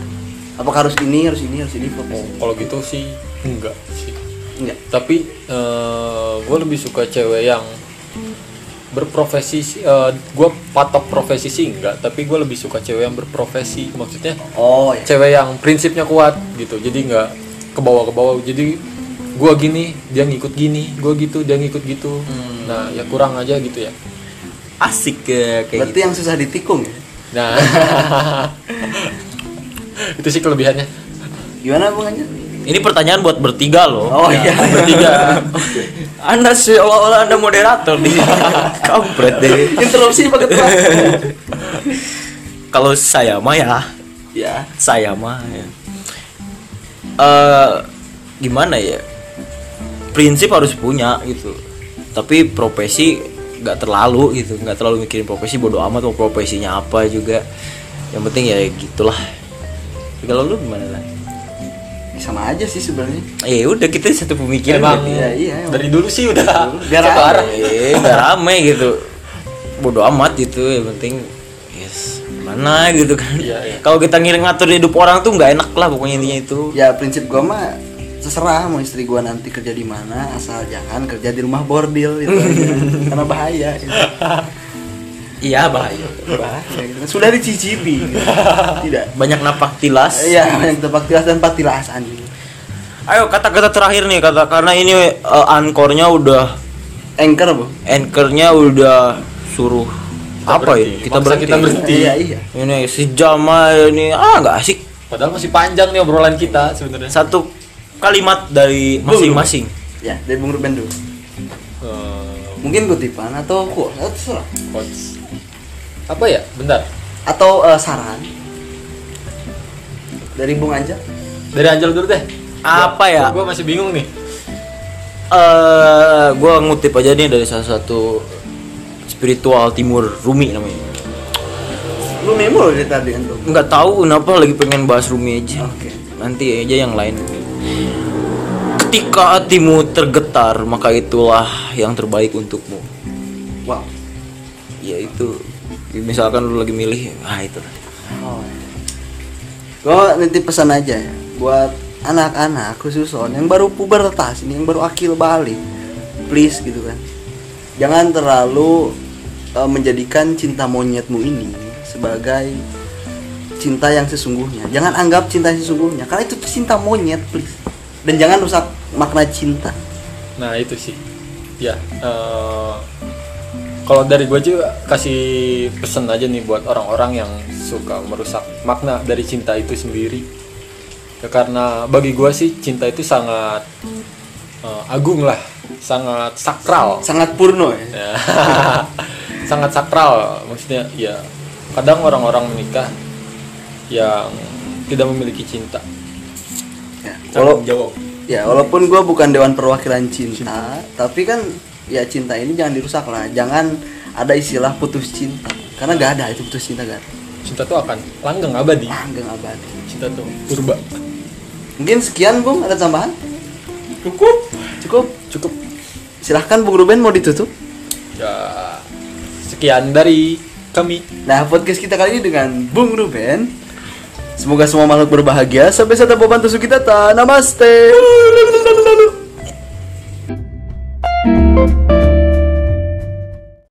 [SPEAKER 1] Apakah harus ini, harus ini, harus ini profesi?
[SPEAKER 2] kalau gitu sih enggak sih
[SPEAKER 1] Enggak.
[SPEAKER 2] tapi gue lebih suka cewek yang berprofesi sih gue patok profesi sih enggak tapi gue lebih suka cewek yang berprofesi maksudnya
[SPEAKER 1] Oh, ya.
[SPEAKER 2] cewek yang prinsipnya kuat gitu jadi nggak ke bawah ke bawah. Jadi gue gini dia ngikut gini gue gitu dia ngikut gitu. Nah ya kurang aja gitu ya.
[SPEAKER 3] Asik ya kayak
[SPEAKER 1] Berarti yang susah ditikung ya?
[SPEAKER 2] nah. Itu sih kelebihannya.
[SPEAKER 1] Gimana Bung Anjar?
[SPEAKER 3] Ini pertanyaan buat bertiga loh.
[SPEAKER 1] Oh iya.
[SPEAKER 3] bertiga. anda seolah-olah anda moderator nih. Kampret deh.
[SPEAKER 1] Interupsi pakai tuh.
[SPEAKER 3] Kalau saya mah ya,
[SPEAKER 1] ya.
[SPEAKER 3] saya mah ya. Eh, gimana ya? Prinsip harus punya gitu. Tapi profesi nggak terlalu gitu, nggak terlalu mikirin profesi bodoh amat mau profesinya apa juga. Yang penting ya gitulah. Kalau lu gimana lah?
[SPEAKER 1] Sama aja sih sebenarnya.
[SPEAKER 3] Eh udah kita satu pemikiran
[SPEAKER 2] Emang
[SPEAKER 3] berarti.
[SPEAKER 1] Iya, iya, emang.
[SPEAKER 2] dari dulu sih udah
[SPEAKER 1] Biar
[SPEAKER 2] satu
[SPEAKER 1] rame.
[SPEAKER 2] arah.
[SPEAKER 3] eh nggak rame gitu bodoh amat gitu yang penting yes mana gitu kan
[SPEAKER 2] Iya, iya.
[SPEAKER 3] kalau kita ngiring ngatur hidup orang tuh nggak enak lah pokoknya intinya itu
[SPEAKER 1] Ya prinsip gua mah terserah mau istri gua nanti kerja di mana asal jangan kerja di rumah bordil itu aja. karena bahaya gitu.
[SPEAKER 3] Iya bahaya.
[SPEAKER 1] Bahaya. Gitu. sudah dicicipi. Tidak.
[SPEAKER 3] Banyak napak tilas.
[SPEAKER 1] Iya yang tempat tilas dan patilasan gitu.
[SPEAKER 3] ayo kata-kata terakhir nih kata karena ini uh, ankornya udah
[SPEAKER 1] anchor bu
[SPEAKER 3] anchornya udah suruh apa
[SPEAKER 2] berhenti.
[SPEAKER 3] ini kita
[SPEAKER 2] Maksa
[SPEAKER 3] berhenti
[SPEAKER 2] kita berhenti.
[SPEAKER 1] iya iya.
[SPEAKER 3] Ini sejam aja ini ah nggak asik.
[SPEAKER 2] Padahal masih panjang nih obrolan kita sebenarnya.
[SPEAKER 3] satu kalimat dari masing-masing.
[SPEAKER 1] Ya dari bung Ruben dulu.
[SPEAKER 2] Eh,
[SPEAKER 1] mungkin kutipan atau quote atau
[SPEAKER 2] quotes. Apa ya? Bentar.
[SPEAKER 1] atau eh, saran dari bung Anja
[SPEAKER 2] Dari Anjel dulu deh.
[SPEAKER 3] Apa ya?
[SPEAKER 2] Gue masih bingung nih.
[SPEAKER 3] eh gue ngutip aja nih dari salah satu spiritual timur Rumi namanya.
[SPEAKER 1] lu memo loh dari tadi antum
[SPEAKER 3] Nggak tahu kenapa lagi pengen bahas Rumi aja.
[SPEAKER 1] oke
[SPEAKER 3] Nanti aja yang lain. Ketika hatimu tergetar, maka itulah yang terbaik untukmu.
[SPEAKER 1] wow
[SPEAKER 3] Ya itu. Misalkan lu lagi milih, ah itu.
[SPEAKER 1] Oh, gue nanti pesan aja ya buat anak-anak khusus on yang baru pubertas ini yang baru akil balik please gitu kan jangan terlalu eh, menjadikan cinta monyetmu ini sebagai cinta yang sesungguhnya jangan anggap cinta yang sesungguhnya karena itu cinta monyet please dan jangan rusak makna cinta
[SPEAKER 2] Nah itu sih. Ya. eh, kalau dari gue juga kasih pesan aja nih buat orang-orang yang suka merusak makna dari cinta itu sendiri. Ya, karena bagi gue sih cinta itu sangat eh, agung lah, sangat sakral.
[SPEAKER 1] sangat purno ya
[SPEAKER 2] Ya. sangat sakral maksudnya ya kadang orang-orang menikah yang tidak memiliki cinta
[SPEAKER 1] Ya,
[SPEAKER 2] Tanggung jawab
[SPEAKER 1] Ya, walaupun gue bukan dewan perwakilan cinta, tapi kan ya cinta ini jangan dirusak lah. Jangan ada istilah putus cinta, karena gak ada itu putus cinta gak ada.
[SPEAKER 2] cinta tuh akan langgeng abadi
[SPEAKER 1] Langgeng abadi.
[SPEAKER 2] cinta tuh purba
[SPEAKER 1] Mungkin sekian Bung, ada tambahan?
[SPEAKER 2] cukup
[SPEAKER 1] Cukup.
[SPEAKER 2] cukup
[SPEAKER 1] Silahkan Bung Ruben mau ditutup.
[SPEAKER 2] ya sekian dari kami
[SPEAKER 1] Nah, podcast kita kali ini dengan Bung Ruben. Semoga semua makhluk berbahagia. Sampai satu beban tusuk kita. Ta. Namaste. Thank you.